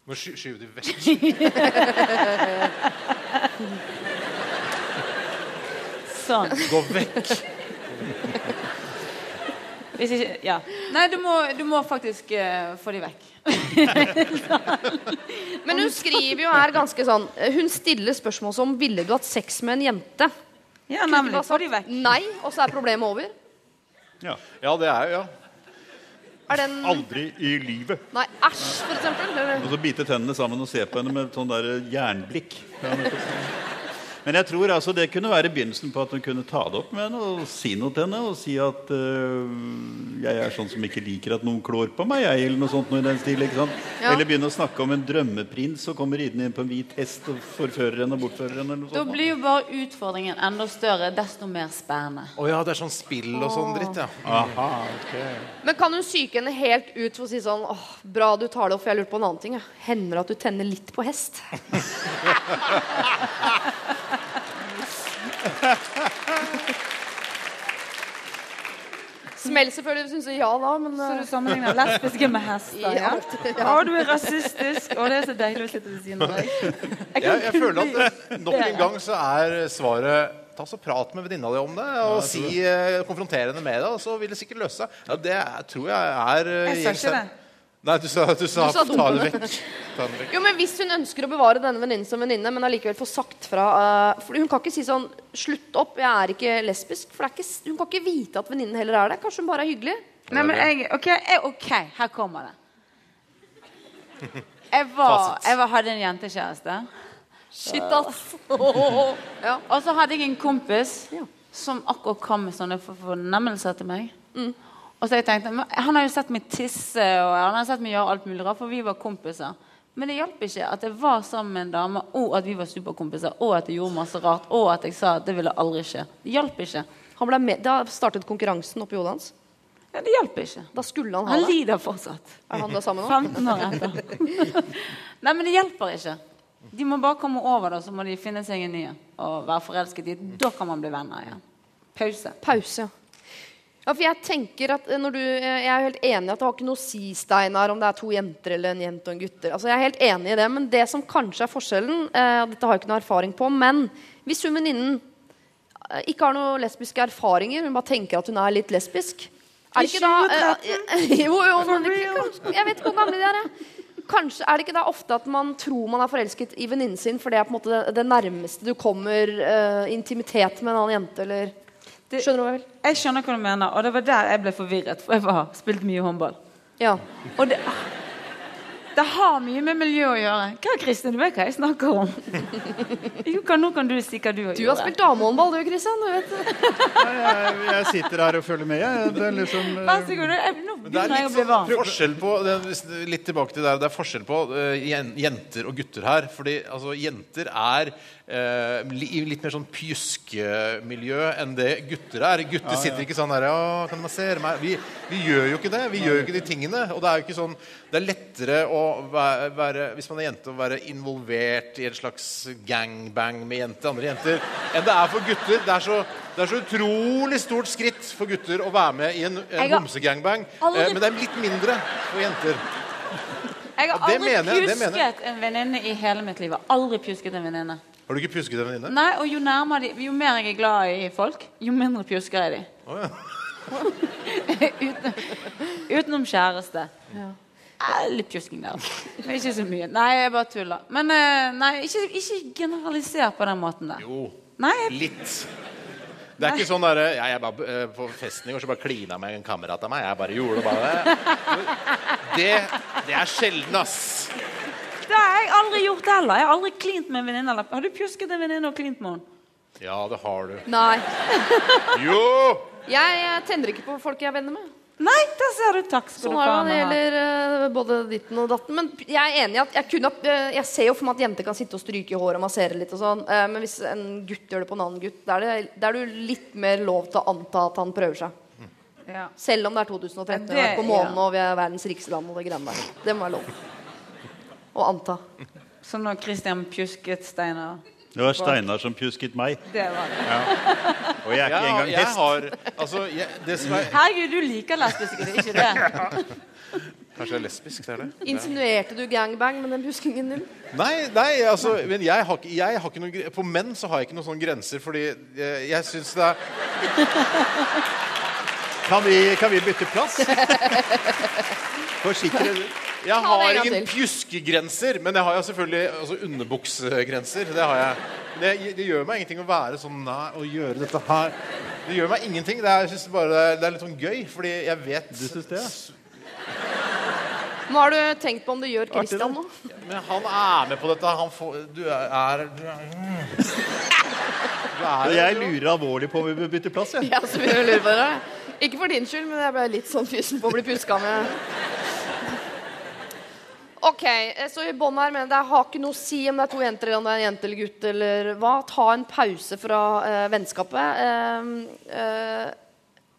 Må sky, skyve de vekk. [LAUGHS] Sånn. Gå vekk. [LAUGHS] Hvis ikke Ja. Nei, du må, du må faktisk uh, få de vekk. [LAUGHS] Men hun skriver jo her ganske sånn Hun stiller spørsmål som Ville du hatt sex med en jente? Ja, nemlig. Få de vekk. Nei, og så er problemet over? Ja. Ja, det er jo ja. Er den Aldri i livet. Nei, æsj, for eksempel. Eller- Og så bite tennene sammen og se på henne med sånn der jernblikk. Ja. Men jeg tror altså det kunne være begynnelsen på at hun kunne ta det opp med henne og si noe til henne. Og si at øh, jeg er sånn som ikke liker at noen klår på meg, jeg, eller noe sånt. Noe i den stil, ikke sant? Ja. Eller begynne å snakke om en drømmeprins som kommer ridende inn på en hvit hest og forfører henne og bortfører henne. Eller noe Da blir jo bare utfordringen enda større, desto mer spennende. Å ja, det er sånn spill og sånn dritt, ja. Aha, okay. Men kan hun psyke henne helt ut for å si sånn åh, Bra du tar det opp, for jeg lurte på en annen ting. Ja. Hender det at du tenner litt på hest? [LAUGHS] [LAUGHS] Smell selvfølgelig, syns jeg ja da, men Så eh, du sammenligner lesbiske med hester? Ja. [LAUGHS] Ja. Å, du er rasistisk. Å, det er så deilig å sitte ved siden av deg. Jeg, jeg føler at det, nok en gang så er svaret Ta så Prat med venninna di om det, og ja, si, eh, konfronter henne med det. Og så vil det sikkert løse seg. Ja, det tror jeg er eh, Jeg sa ikke det. Nei, du sa, du sa, Du sa ta det vekk. Ta den vekk. Jo, men Hvis hun ønsker å bevare denne venninnen som venninne, men allikevel få sagt fra uh, For Hun kan ikke si sånn 'Slutt opp, jeg er ikke lesbisk'. For det er ikke, hun kan ikke vite at venninnen heller er det. Kanskje hun bare er hyggelig. Nei, men jeg, ok, jeg, ok, her kommer det. Jeg, var, jeg var, hadde en jentekjæreste. Shit, ass. [LAUGHS] ja. Og så hadde jeg en kompis som akkurat kom med sånne for- fornemmelser til meg. Mm. Og så jeg tenkte, Han har jo sett meg tisse og han har sett meg gjøre alt mulig rart, for vi var kompiser. Men det hjalp ikke at jeg var sammen med en dame, og at vi var superkompiser, og at jeg gjorde masse rart, og at jeg sa at det ville aldri skje. Det hjalp ikke. Han med, Da startet konkurransen oppi hodet hans. Ja, det hjalp ikke. Da skulle han ha Han det. lider fortsatt. Er han da sammen nå? 15 år etter. [LAUGHS] Nei, men det hjelper ikke. De må bare komme over det, så må de finne seg en ny og være forelsket i. Da kan man bli venner igjen. Pause. Pause. Ja, for jeg tenker at eh, når du, Jeg er helt enig i at det har ikke noe å si, Steinar, om det er to jenter eller en jente og en gutter. Altså, jeg er helt enig i det, Men det som kanskje er forskjellen eh, Dette har jeg ikke noe erfaring på, men hvis hun venninnen eh, ikke har noen lesbiske erfaringer, hun bare tenker at hun er litt lesbisk er det ikke da eh, [LAUGHS] Jo, jo, men Jeg vet ikke hvor gamle de er. Kanskje Er det ikke da ofte at man tror man er forelsket i venninnen sin, for det er på en måte det, det nærmeste du kommer eh, intimitet med en annen jente, eller Skjønner du hva jeg vil? Jeg skjønner hva du mener, og det var der jeg ble forvirret. For jeg har spilt mye håndball. Ja. Og det, det har mye med miljø å gjøre. Hva, Kristin, du vet hva jeg snakker om? Jo, kan, nå kan du si hva du har Du har spilt damehåndball, du, Kristian. Du vet. Jeg, jeg sitter her og følger med. Jeg. Det er liksom eh, Vær så god. Nå er begynner jeg å bli varm. sånn forskjell på det, Litt tilbake til det, der, det er forskjell på eh, jenter og gutter her. Fordi altså, jenter er eh, i litt mer sånn pjuskemiljø enn det gutter er. Gutter sitter ikke sånn der ja, kan du massere meg? Vi, vi gjør jo ikke det. Vi gjør jo ikke de tingene. Og det er jo ikke sånn Det er lettere å være, hvis man er jente, å være involvert i en slags gangbang med jenter, andre jenter enn det er for gutter. Det er så, det er så utrolig stort skritt for gutter å være med i en, en homsegangbang. aldri- Eh, men det er litt mindre for jenter. Jeg har aldri mener pjusket en venninne i hele mitt liv. Aldri pjusket en venninne. Har du ikke pjusket en venninne? Nei, og jo de, jo mer jeg er glad i folk, jo mindre pjusker jeg de. Oh, ja. [LAUGHS] Uten, utenom kjæreste. Eh, Litt pjusking der. Men [LAUGHS] ikke så mye. Nei, jeg bare tuller. Men eh, nei, ikke, ikke generaliser på den måten der. Jo, Nei, litt. Det er ikke sånn derre ja, jeg bare, eh, På festen i går så bare klina meg en kamerat av meg. Jeg bare gjorde det bare. [LAUGHS] Det, det er sjelden, ass. det har jeg aldri gjort heller. Jeg har aldri klint med en venninne. Har du pjusket en venninne og klint med henne? Ja, det har du. Nei. Jo! Jeg jeg tenner ikke på folk jeg er venner med. Nei, da ser du. Takk skal Sånn du er ha. når det gjelder eh, både ditten og datten. Men jeg er enig i at jeg kunne eh, Jeg ser jo for meg at jenter kan sitte og stryke i håret og massere litt og sånn. eh, Men hvis en gutt gjør det på en annen gutt, da er er du litt mer lov til å anta at han prøver seg. Ja. Selv om det er 2013 og Det- er på månen ja. og vi er verdens rikeste land og det greiene der. Det må være lov. Å anta. Så når Christian pjusket Steinar Det var Steinar som pjusket meg. Det var det. Og jeg er ikke ja, engang hest. har Altså, jeg, er Herregud, du liker lesbiske, ikke det? [LAUGHS] Kanskje jeg er lesbisk, det er det? [LAUGHS] Insinuerte du gangbang med den pjuskingen din? Nei, nei altså, men jeg har, jeg har ikke noen På menn så har jeg ikke noen sånne grenser, fordi jeg, jeg syns det er [LAUGHS] Kan vi, kan vi bytte plass? Forsikre Jeg har ingen pjuskegrenser, men jeg har jo selvfølgelig altså, underbuksegrenser. Det har jeg. Det, det gjør meg ingenting å være sånn Nei, å gjøre dette her Det gjør meg ingenting. Det er, jeg synes bare det er, det er litt sånn gøy, fordi jeg vet Du syns det, ja? Nå har du tenkt på om du gjør Christian nå? Men han er med på dette. Han får Du er, du er, du er jeg lurer alvorlig på om vi bør bytte plass. Ja, jeg å lure på det. Ikke for din skyld, men jeg ble litt sånn fysen på å bli puska med. Ok, så i bånn her mener jeg har ikke noe å si om det er to jenter eller om det er en jente eller gutt eller hva. Ta en pause fra eh, vennskapet. Eh, eh,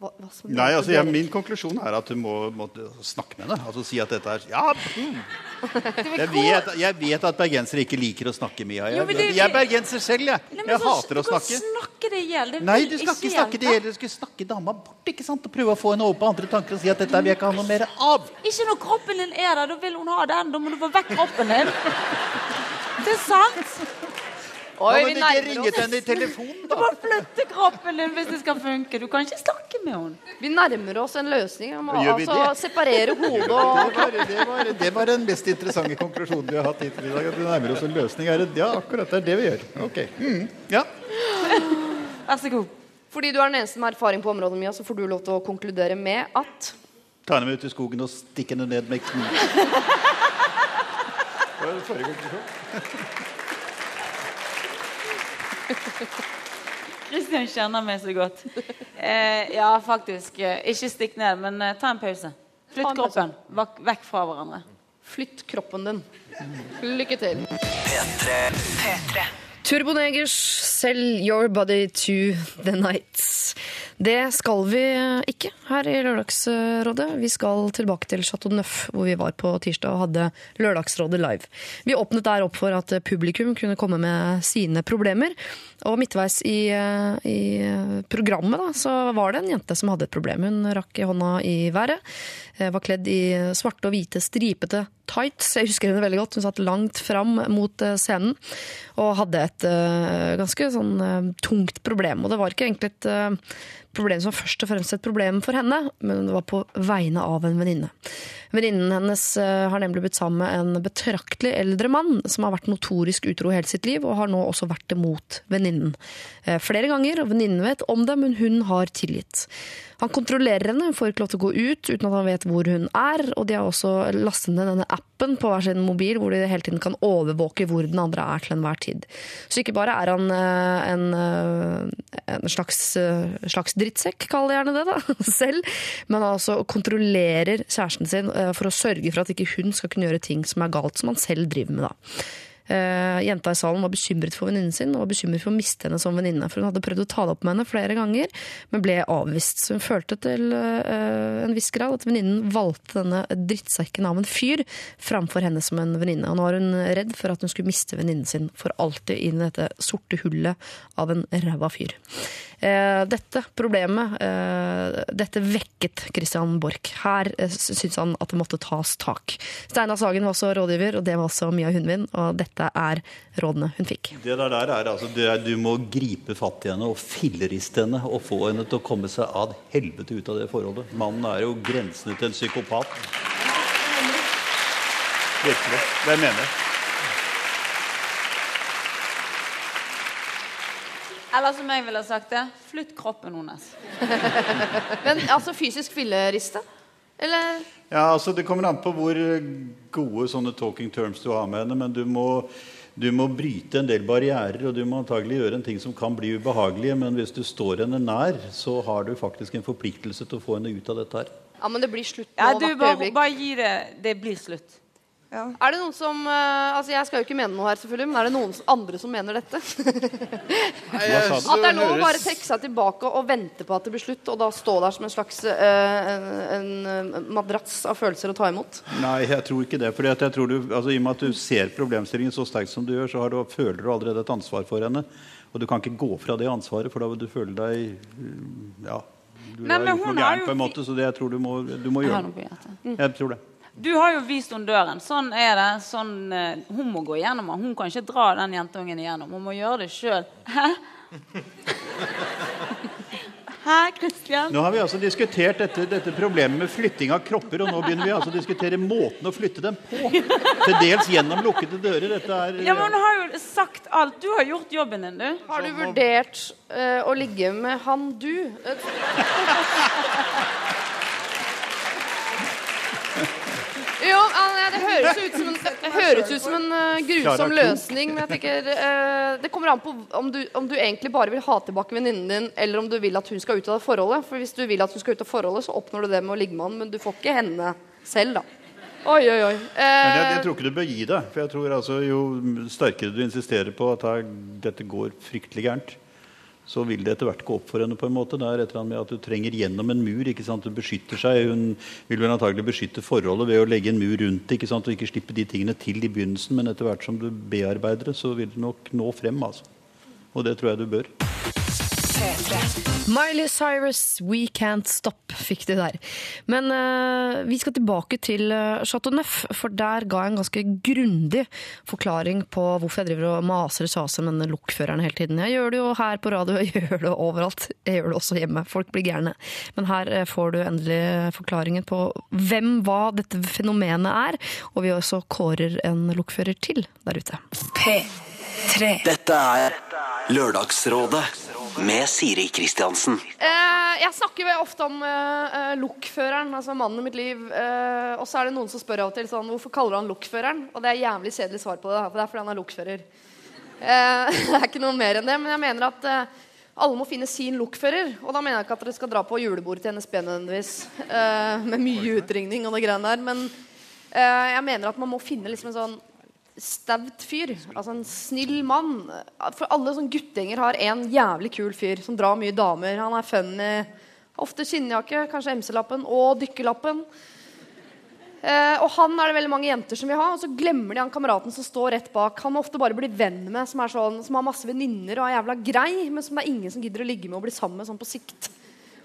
hva, hva som Nei, altså, ja, Min konklusjon er at du må, må snakke med henne. Altså Si at dette er Ja, mm. jeg, vet, jeg vet at bergensere ikke liker å snakke mye. Jeg, Jo, jeg er bergenser selv, jeg. Jeg hater å snakke. Nei, du skal ikke snakke det gjelder. Du skal snakke dama bort ikke sant? og prøve å få henne over på andre tanker og si at dette vil jeg ikke ha noe mer av. Ikke når kroppen din er der. Da vil hun ha den. Da må du få vekk kroppen din. [LAUGHS] Det er sant. Da Oi, må vi nærmer ringe til henne i telefonen, Du må flytte kroppen din hvis det skal funke. Du kan ikke snakke med henne. Vi nærmer oss en løsning. Vi må altså det? separere hodet Det var, det, var, det var den mest interessante konklusjonen vi har hatt hittil i dag. At vi nærmer oss en løsning. Er det, ja, akkurat det er det vi gjør. Ok. Mm. Ja. Vær så god. Fordi du er den eneste med erfaring på området, Mia, så får du lov til å konkludere med at Ta henne med ut i skogen og stikke henne ned med kniv. [LAUGHS] Det var forrige konklusjon. Kristian kjenner meg så godt. Eh, ja, faktisk. eh, Ikke stikk ned, men eh, ta en pause. Flytt kroppen vak- vekk fra hverandre. flytt kroppen din. Lykke til. P3. Turbonegers Sell your body to the night. Det skal vi ikke her i Lørdagsrådet. Vi skal tilbake til Chateau Neuf, hvor vi var på tirsdag og hadde Lørdagsrådet live. Vi åpnet der opp for at publikum kunne komme med sine problemer. Og midtveis i, i programmet da, så var det en jente som hadde et problem. Hun rakk hånda i været. eh, Var kledd i svarte og hvite stripete tights. Jeg husker henne veldig godt. Hun satt langt fram mot eh, scenen og hadde et eh, ganske sånn eh, tungt problem. Og det var ikke egentlig et eh, problem som var først og fremst et problem for henne, men det var på vegne av en venninne. Venninnen hennes eh, har nemlig blitt sammen med en betraktelig eldre mann som har vært notorisk utro hele sitt liv, og har nå også vært det mot venninnen. Eh, Flere ganger, og venninnen vet om det, men hun har tilgitt. Han kontrollerer henne, hun får ikke lov til å gå ut uten at han vet hvor hun er, og de har også lastet ned denne appen på hver sin mobil hvor de hele tiden kan overvåke hvor den andre er til enhver tid. Så ikke bare er han eh, en, en slags, slags drittsekk, kall det gjerne det, da, [LAUGHS] selv, men han altså kontrollerer kjæresten sin for å sørge for at ikke hun skal kunne gjøre ting som er galt, som han selv driver med. da. Uh, jenta i salen var bekymret for venninnen sin og var bekymret for å miste henne som venninne. For hun hadde prøvd å ta det opp med henne flere ganger, men ble avvist. Så hun følte til uh, en viss grad at venninnen valgte denne drittsekken av en fyr framfor henne som en venninne. Og nå er hun redd for at hun skulle miste venninnen sin for alltid inn i dette sorte hullet av en ræva fyr. Eh, dette problemet, eh, dette vekket Christian Borch. Her eh, syntes han at det måtte tas tak. Steinar Sagen var også rådgiver, og det var også Mia Hundvin. Og dette er rådene hun fikk. Det der, der er altså, er, Du må gripe fatt i henne og filleriste henne og få henne til å komme seg ad helvete ut av det forholdet. Mannen er jo grensene til en psykopat. Virkelig. Det mener jeg. Eller som jeg ville sagt det, flytt kroppen hennes. [LAUGHS] Men altså fysisk filleriste? Eller Ja, altså Det kommer an på hvor gode sånne talking terms du har med henne. Men du må, du må bryte en del barrierer, og du må antagelig gjøre en ting som kan bli ubehagelige. Men hvis du står henne nær, så har du faktisk en forpliktelse til å få henne ut av dette her. Ja, men det blir slutt nå. Ja, du, bare, bare gi det. Det blir slutt. Er det noen som eh, Altså, jeg skal jo ikke mene noe her, selvfølgelig, men er det noen andre som mener dette? Nei, At det er lov å bare trekke seg tilbake og vente på at det blir slutt, og da stå der som en slags eh, en, en madrass av følelser å ta imot? Nei, jeg tror ikke det. Fordi jeg tror du, altså, I og med at du ser problemstillingen så sterkt som du gjør, så har du, føler du allerede et ansvar for henne. Og du kan ikke gå fra det ansvaret, for da vil du føle deg Ja. Du Nei, har gjort noe gærent på en måte, så det jeg tror du må, du må Jeg gjøre har noe på. Mm. Jeg tror det. Du har jo vist henne døren. Sånn er det. Sånn, uh, hun må gå igjennom den. Hun kan ikke dra den jentungen igjennom. Hun må gjøre det sjøl. Hæ? [LAUGHS] Hæ, Kristian? Nå har vi altså diskutert dette, dette problemet med flytting av kropper, og nå begynner vi altså å diskutere måten å flytte dem på. Til dels gjennom lukkede dører. Dette er Ja, men Hun har jo sagt alt. Du har gjort jobben din, du. Har du vurdert uh, å ligge med han du? [LAUGHS] Jo, det høres ut som en, høres ut som en eh, grusom løsning. Men jeg tenker eh, Det kommer an på om du, om du egentlig bare vil ha tilbake venninnen din, eller om du vil at hun skal ut av det forholdet. For hvis du vil at hun skal ut av forholdet, så oppnår du det med å ligge med han, men du får ikke henne selv, da. Oi, oi, oi. Men jeg, Eh, jeg tror ikke du bør gi deg. For jeg tror altså Jo sterkere du insisterer på at dette går fryktelig gærent, så vil det etter hvert gå opp for henne. på en måte. Det er et eller annet med at Du trenger gjennom en mur. ikke sant? Hun beskytter seg. Hun vil vel antagelig beskytte forholdet ved å legge en mur rundt ikke sant? og ikke slippe de tingene til i begynnelsen. Men etter hvert som du bearbeider det, så vil det nok nå frem. altså. Og det tror jeg du bør. Miley Cyrus, We Can't Stop, fikk du der. Men uh, vi skal tilbake til uh, Chateau Neuf, for der ga jeg en ganske grundig forklaring på hvorfor jeg driver og maser og saser med denne lokføreren hele tiden. Jeg gjør det jo her på radio, jeg [LAUGHS] gjør det overalt. Jeg gjør det også hjemme. Folk blir gærne. Men her eh, får du endelig forklaringen på hvem, hva dette fenomenet er, og vi også kårer en lokfører til der ute. P3. Dette er Lørdagsrådet med Siri Kristiansen. Eh, jeg snakker ofte om eh, eh, lokføreren, altså mannen i mitt liv. Eh, og så er det noen som spør av og til sånn, hvorfor kaller han lokføreren? Og det er jævlig kjedelig svar på det, for det er fordi han er lokfører. Eh, [LAUGHS] det er ikke noe mer enn det, men jeg mener at eh, alle må finne sin lokfører. Og da mener jeg ikke at dere skal dra på julebordet til NSB nødvendigvis, med mye utringning og det greiene der. Men jeg mener at man må finne liksom en sånn staut fyr. Altså en snill mann. For alle sånn guttegjenger har en jævlig kul fyr som drar mye damer. Han er funny. Ofte skinnjakke, kanskje MC-lappen og dykkerlappen. Eh, og han er det veldig mange jenter som vil ha, og så glemmer de han kameraten som står rett bak. Han må ofte bare bli venn med, som, sånn, som har masse venninner og er jævla grei, men som det er ingen som gidder å ligge med og bli sammen med sånn på sikt.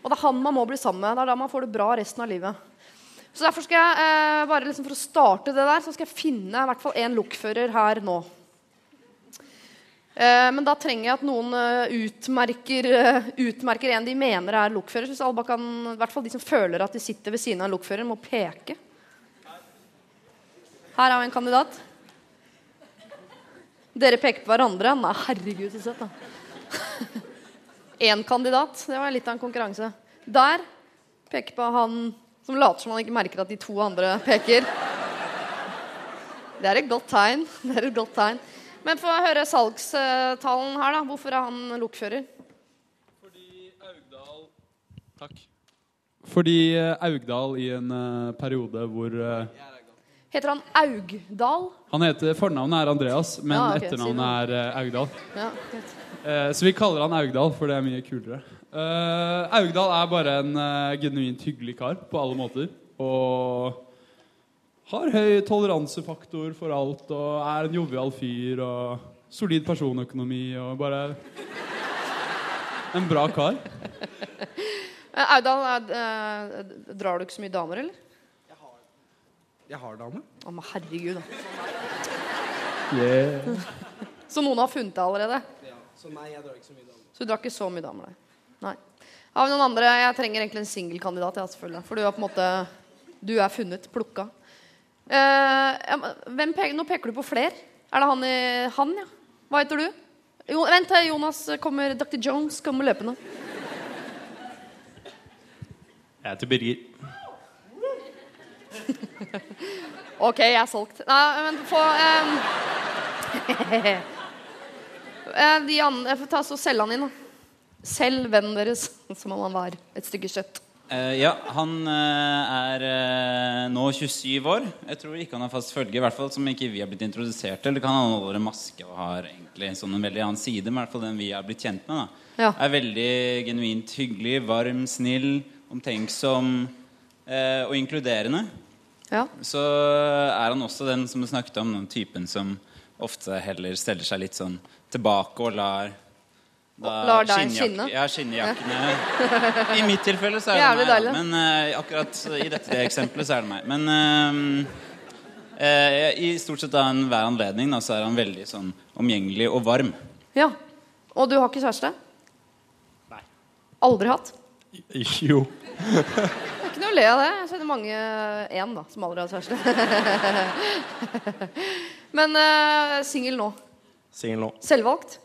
Og det er han man må bli sammen med. Det er da man får det bra resten av livet. Så derfor skal jeg eh, bare liksom for å starte det der, så skal jeg finne i hvert fall én lokfører her nå. Eh, men da trenger jeg at noen eh, utmerker, eh, utmerker en de mener er lokfører. Så alle kan, i hvert fall de som føler at de sitter ved siden av en lokfører, må peke. Her har vi en kandidat. Dere peker på hverandre. Nei, herregud, så søtt, da. [LAUGHS] Én kandidat. Det var litt av en konkurranse. Der peker på han som later som han ikke merker at de to andre peker. Det er et godt tegn. Det er et godt tegn. Men få høre salgstallen her, da. Hvorfor er han lokfører? Takk. Fordi eh, Augdal i en eh, periode hvor eh, Heter han Augdal? Han heter Fornavnet er Andreas, men Ja, okay, etternavnet er Augdal. Ja, greit. Eh, så vi kaller han Augdal, for det er mye kulere. Eh, Augdal er bare en eh, genuint hyggelig kar på alle måter. Og har høy toleransefaktor for alt og er en jovial fyr og solid personøkonomi og bare en bra kar. Audal, er- eh, drar du ikke så mye damer, eller? Jeg har dame. Å, men herregud, da. Yeah. Så noen har funnet deg allerede? Så nei, jeg drar ikke så mye damer. Så du drar ikke så mye damer, nei? Nei. Har vi noen andre? Jeg trenger egentlig en singelkandidat, ja, selvfølgelig. For du er på en måte Du er funnet, plukka. Eh, hvem peker, nå peker du på fler. Er det han i Han, ja? Hva heter du? Jo, vent, eh, Jonas kommer Dr. Jones kommer løpende. Jeg heter Birger. [LAUGHS] OK, jeg er solgt. Nei, men få ehm, eh, [LAUGHS] De andre Få ta så selge han inn, da. Selg vennen deres [LAUGHS] som om han var et stykke kjøtt. Uh, ja, han uh, er uh, nå 27 år. Jeg tror ikke han har fast følge. I hvert fall som ikke vi har blitt introdusert til. Det kan han holde maske og har egentlig sånn en veldig annen side, men i hvert fall den vi har blitt kjent med. da Ja. Er veldig genuint hyggelig, varm, snill, omtenksom eh, og inkluderende. Ja. Så er han også den som du snakket om, den typen som ofte heller steller seg litt sånn tilbake og lar da Lar deg skinne? Ja, skinnjakkene. I mitt tilfelle så er det meg. deilig. Men uh, akkurat i dette eksempelet så er det meg. Men uh, uh, i stort sett av enhver anledning da, så er han veldig sånn omgjengelig og varm. Ja. Og du har ikke kjæreste? Nei. Aldri hatt? Jo. [LAUGHS] Det er ikke noe å le av det. Jeg kjenner mange én da, som aldri har kjæreste. [LAUGHS] Men uh, singel nå. Singel nå. Selvvalgt?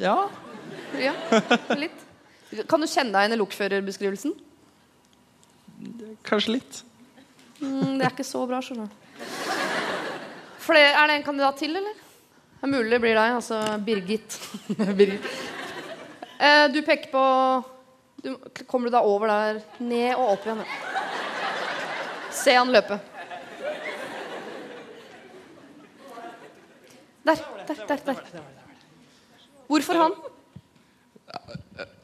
Ja. Ja, litt. Kan du kjenne deg igjen i lokførerbeskrivelsen? Kanskje litt. Mm, det er ikke så bra, skjønner du. Er det en kandidat til, eller? Det er mulig det blir deg. Altså Birgit. [LAUGHS] Birgit. Eh, du peker på du, Kommer du da over der? Ned og opp igjen. ja. Se han løpe. Der, der, der. der. Hvorfor han?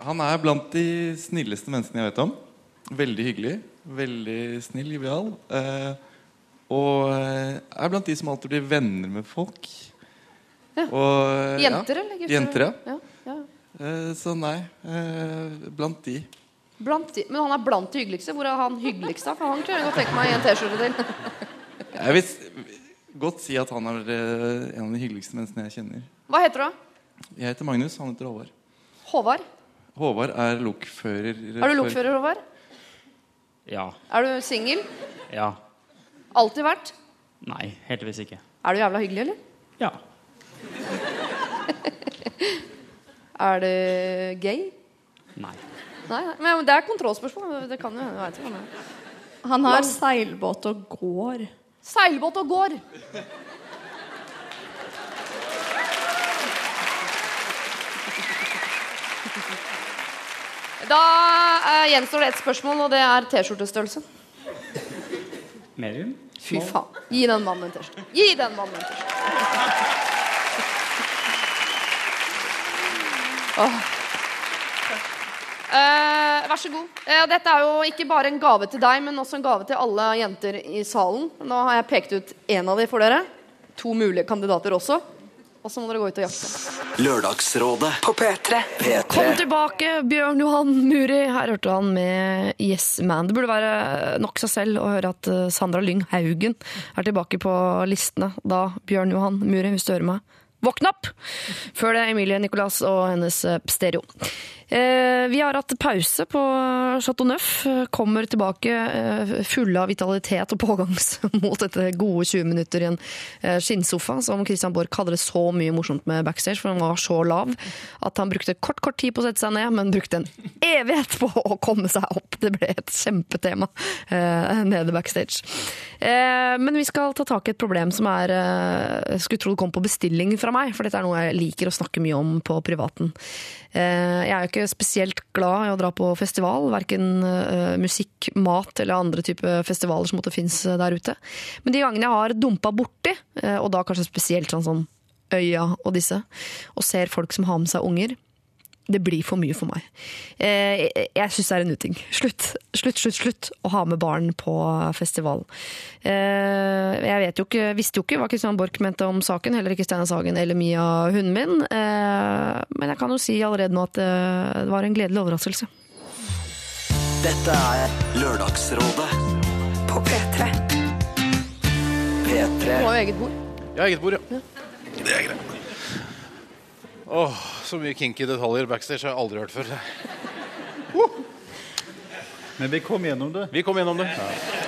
Han er blant de snilleste menneskene jeg vet om. Veldig hyggelig. Veldig snill, jovial. Eh, og eh, er blant de som alltid blir venner med folk. Ja. Og, jenter, Jenter, eller gutter? Jenter, ja. ja, ja. Eh, så nei. Blant de. Blant de, men han er blant de hyggeligste. Hvor er han hyggeligst, da? For han kunne jeg godt tenke meg i en T-skjorte til. Jeg vil s- godt si at han er eh, en av de hyggeligste menneskene jeg kjenner. Hva heter du? Jeg heter Magnus, han heter Håvard. Håvard? Håvard er lokfører. Er du lokfører, Håvard? Ja. Er du singel? Ja. Alltid vært? Nei, heldigvis ikke. Er du jævla hyggelig, eller? Ja. [LAUGHS] Er du gay? Nei. Nei. Men det er kontrollspørsmål. Det kan jo hende. Han har seilbåt og går. Seilbåt og går. Da eh, gjenstår det ett spørsmål, og det er T-skjortestørrelse. Medium? Fy faen. Gi den mannen en T-skjorte. Gi den mannen en T-skjorte. [LAUGHS] Åh. Eh, vær så god. Eh, dette er jo ikke bare en gave til deg, men også en gave til alle jenter i salen. Nå har jeg pekt ut én av de for dere. To mulige kandidater også. Og så må dere gå ut og jakte. Lørdagsrådet på P3. Kom tilbake, Bjørn Johan Muri. Her hørte han med Yes Man. Det burde være nok seg selv å høre at eh, Sandra Lyng Haugen er tilbake på listene. Da, Bjørn Johan Muri, hvis du hører meg, våkn opp! Før det Emilie Nicolas og hennes eh, stereo. Eh, vi har hatt pause på Chateau Neuf. Kommer tilbake eh, fulle av vitalitet og pågangsmot [LAUGHS] etter gode 20 minutter i en skinnsofa, som Christian Borch hadde det så mye morsomt med backstage, for han var så lav at han brukte kort, kort tid på å sette seg ned, men brukte en evighet på å komme seg opp. Det ble et kjempetema nede backstage. Men vi skal ta tak i et problem som er skulle tro det kom på bestilling fra meg, for dette er noe jeg liker å snakke mye om på privaten. Eh, Jeg er jo ikke spesielt glad i å dra på festival, verken eh, musikk, mat eller andre typer festivaler som måtte finnes der ute. Men de gangene jeg har dumpa borti, eh, og da kanskje spesielt sånn sånn Øya og disse, og ser folk som har med seg unger, det blir for mye for meg. Eh, Jeg, syns det er en uting. Slutt, slutt, slutt, slutt å ha med barn på festival. Eh, Jeg vet jo ikke, visste jo ikke hva Kristian Borch mente om saken, heller ikke Steinar Sagen eller Mia, hunden min. Eh, Men jeg kan jo si allerede nå at det var en gledelig overraskelse. Dette er Lørdagsrådet på P3. P3. Du har jo eget bord. Ja, eget bord, ja. Det er greit. Åh, så mye kinky detaljer backstage har jeg aldri hørt før. Men vi kom gjennom det. Vi kom gjennom det.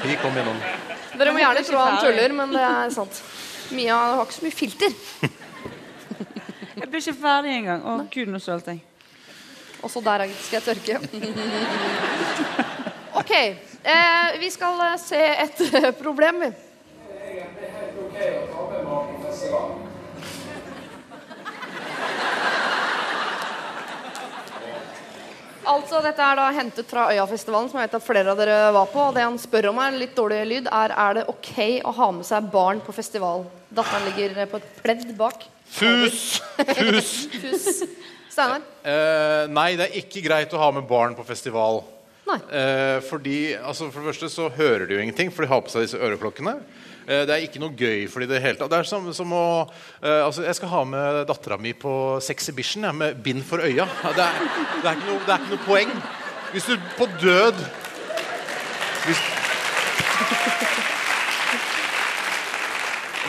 Vi kom gjennom det. Dere må gjerne tro han tuller, men det er sant. Mia har ikke så mye filter. Jeg blir ikke ferdig engang. Å, gud, nå sølte jeg. Også der skal jeg tørke. OK. Eh, vi skal eh, se et [LAUGHS] problem, vi. Altså, Dette er da hentet fra Øyafestivalen, som jeg vet at flere av dere var på. og Det han spør om, er litt dårlig lyd, er er det ok å ha med seg barn på festival. Datteren ligger på et pledd bak. Fus! Fus! Fus. Steinar? Eh, nei, det er ikke greit å ha med barn på festival. Nei. Eh, fordi, altså For det første så hører de jo ingenting, for de har på seg disse øreklokkene. Eh, det er ikke noe gøy for det hele tatt. Det er som, som å eh, altså Jeg skal ha med dattera mi på Sexhibition ja, med bind for øya. Det er, det, er noe, det er ikke noe poeng. Hvis du på død hvis,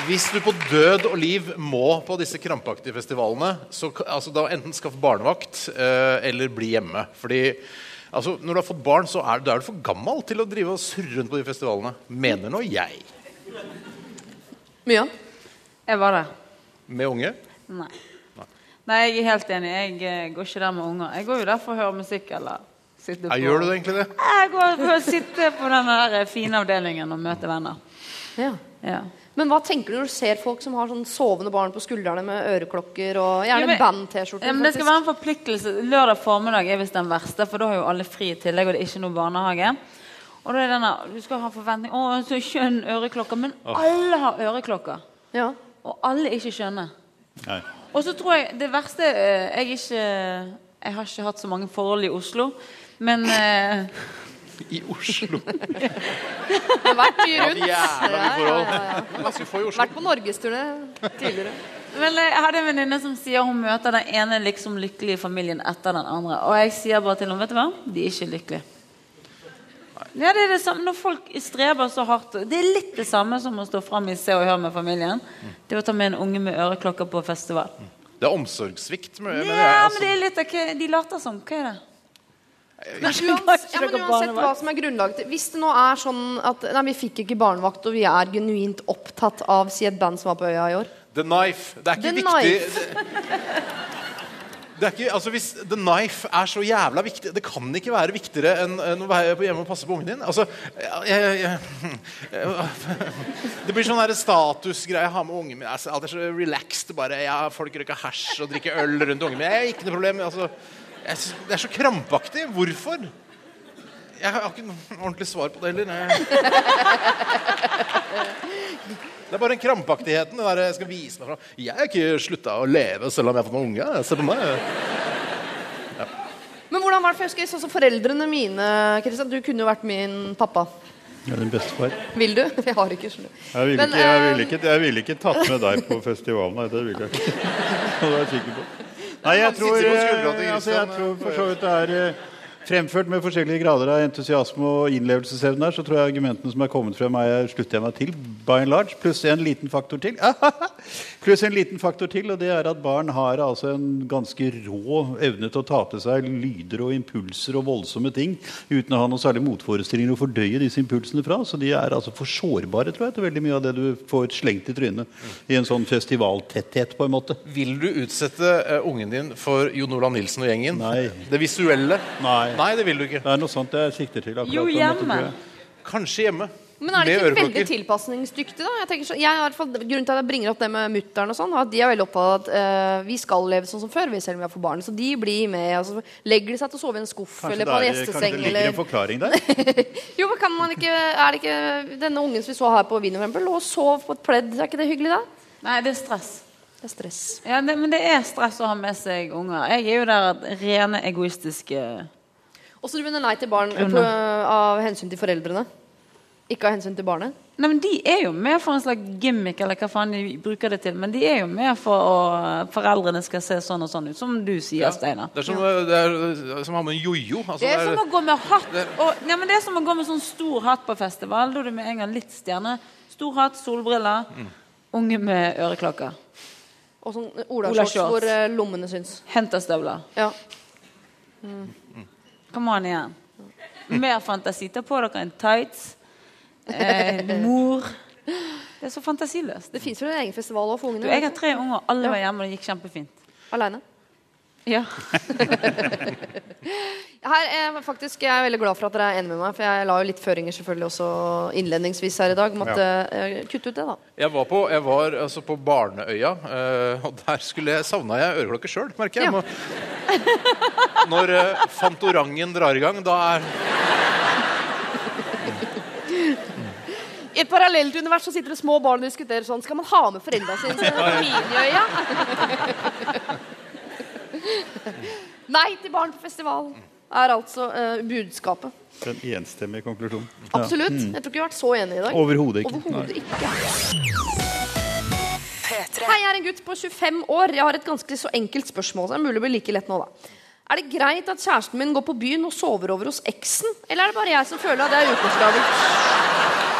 hvis du på død og liv må på disse krampaktige festivalene, så altså, da enten skaff barnevakt eh, eller bli hjemme. Fordi altså, når du har fått barn, så er, da er du for gammel til å drive og surre rundt på de festivalene. Mener nå jeg. Mia? Jeg var der. Med unge. Nei. Nei, jeg er helt enig. Jeg eh, går ikke der med unger. Jeg går jo der for å høre musikk eller sitte Ja, gjør du det egentlig det? Jeg går for å sitte på den eh, fine avdelingen og møte venner. Ja. Ja. Men hva tenker du når du ser folk som har sånn sovende barn på skuldrene med øreklokker og gjerne men- band-T-skjorte? Ja, det skal være en forpliktelse. Lørdag formiddag er visst den verste, for da har jo alle fri i tillegg, og det er ikke noe barnehage. Og da er denne, Du skal ha forventning Å, så skjønn øreklokker. Men oh. alle har øreklokker. Og alle ikke skjønner. Nei. Og så tror jeg det verste eh, Jeg, ikke, jeg har ikke hatt så mange forhold i Oslo, men eh, [LAUGHS] I Oslo? [LAUGHS] det har vært mye Ja, rundt. jævla mye forhold. Ja, ja, ja. Ganske få i Oslo. Vært på norgesturné tidligere. Men eh, jeg hadde en venninne som sier hun møter den ene liksom lykkelige familien etter den andre. Og jeg sier bare til henne vet du hva? De er ikke lykkelige. Ja, det er det samme Når folk streber så hardt Det er litt det samme som å stå fram i Se og Hør med familien. Det å ta med en unge med øreklokker på festival. Det er omsorgssvikt. Men, men, Ja, jeg, men altså, det er litt av hva De later som. Hva er det? Men uansett, ja, men uansett hva som er grunnlaget Hvis det nå er sånn at nei, vi fikk ikke barnevakt, og vi er genuint opptatt av si et band som var på øya i år The Knife. Det er ikke The viktig Knife. det [LAUGHS] er ikke, altså Hvis The Knife er så jævla viktig Det kan ikke være viktigere enn enn å være hjemme og passe på ungen din. Altså, jeg, jeg, jeg, [LAUGHS] Det blir sånn statusgreie. Jeg har med ungen min. Altså, alt er så relaxed. Bare, folk røyker hasj og drikker øl rundt ungen min. Jeg, ikke noe problem. Altså, det er så krampaktig. Hvorfor? Jeg har ikke noe ordentlig svar på det heller. [LAUGHS] Det er bare den krampaktigheten. Det der jeg skal vise meg fram. Jeg har ikke slutta å leve selv om jeg har fått meg unge. Se på meg. Men hvordan var det for jeg husker sånn som foreldrene mine Kristian, Du kunne jo vært min pappa. Ja, din bestefar. Vil du? [LAUGHS] Jeg har ikke skjønner. Jeg ville ikke, jeg vil ikke, jeg vil ikke tatt med deg på festivalen. Nei, det ville jeg ikke. [LAUGHS] Det er jeg sikker på. Nei, jeg tror, eh, altså, jeg tror for så vidt det er eh, Fremført med forskjellige grader av entusiasme og innlevelsesevne, så tror jeg argumentene som er kommet frem, er slutter jeg meg til. by and large, Pluss en liten faktor til. [LAUGHS] Pluss en liten faktor til, og det er at barn har altså en ganske rå evne til å ta til seg lyder og impulser og voldsomme ting uten å ha noe særlig motforestillinger å fordøye disse impulsene fra. Så de er altså for sårbare tror jeg, til veldig mye av det du får slengt i trynet i en sånn festivaltetthet, på en måte. Vil du utsette eh, ungen din for Jon Olav Nilsen og gjengen? Nei. Det visuelle? Nei. Nei, det vil du ikke. Det er noe sånt jeg sikter til. akkurat, Jo, hjemme. Kanskje hjemme. Men er det ikke veldig tilpasningsdyktig, da? Jeg så, jeg har, i hvert fall- grunnen til at jeg bringer opp det med mutter'n og sånn, at de er veldig opptatt av at uh, vi skal leve sånn som før, vi selv om vi har fått barn. Så de blir med. Altså, legger de seg til å sove i en skuff Kanskje eller på en gjesteseng kanskje det ligger eller en forklaring der? [LAUGHS] Jo, men kan man ikke Er det ikke denne ungen som vi så her på Wien, for eksempel, lå og sov på et pledd? Er ikke det hyggelig, da? Nei, det er stress. Det er stress. Ja, det, men det er stress å ha med seg unger. Jeg er jo der rene egoistiske Og så du mener nei til barn på, av hensyn til foreldrene? Ikke av hensyn til barnet? Nei, men De er jo med for en slags gimmick, eller hva faen de bruker det til. Men de er jo med for å foreldrene skal se sånn og sånn ut, som du sier, Steinar. Det er som, det er, som å ha med en jojo. Altså, Det er det som å gå med hatt og, ja, men det er som å gå med sånn stor hatt på festival. Da er du med en gang litt stjerne. Stor hatt, solbriller, Mm. unge med øreklokker. Og sånn Ola olashorts Ola hvor eh, lommene syns. Henterstøvler. Ja. Come on igjen. Mer fantasi. Ta på dere en tights. Eh, mor. Det er så fantasiløst. Det fins vel en egen festival òg for ungene? Du, jeg har tre unger, alle var hjemme, og det gikk kjempefint. Aleine? Ja. [LAUGHS] Her er faktisk, Jeg er veldig glad for at dere er enige med meg, for jeg la jo litt føringer selvfølgelig også innledningsvis her i dag. Måtte ja. kutte ut det, da. Jeg var på, jeg var, altså, på Barneøya, eh, og der skulle jeg, savna jeg øreklokke sjøl, merker jeg. Må, [LAUGHS] når eh, Fantorangen drar i gang, da er I et parallelt univers så sitter det små barn og diskuterer sånn Skal man ha med foreldra sine til Miniøya? Nei til barn på festival er altså uh, budskapet. En enstemmig konklusjon. Absolutt. Jeg tror ikke vi har vært så enige i dag. Overhodet ikke. Overhodet ikke. Hei, jeg er en gutt på 25 år. Jeg har et ganske så enkelt spørsmål. Så det er mulig å bli like lett nå, da. Er det greit at kjæresten min går på byen og sover over hos eksen? Eller er det bare jeg som føler at det er ukomfortabelt?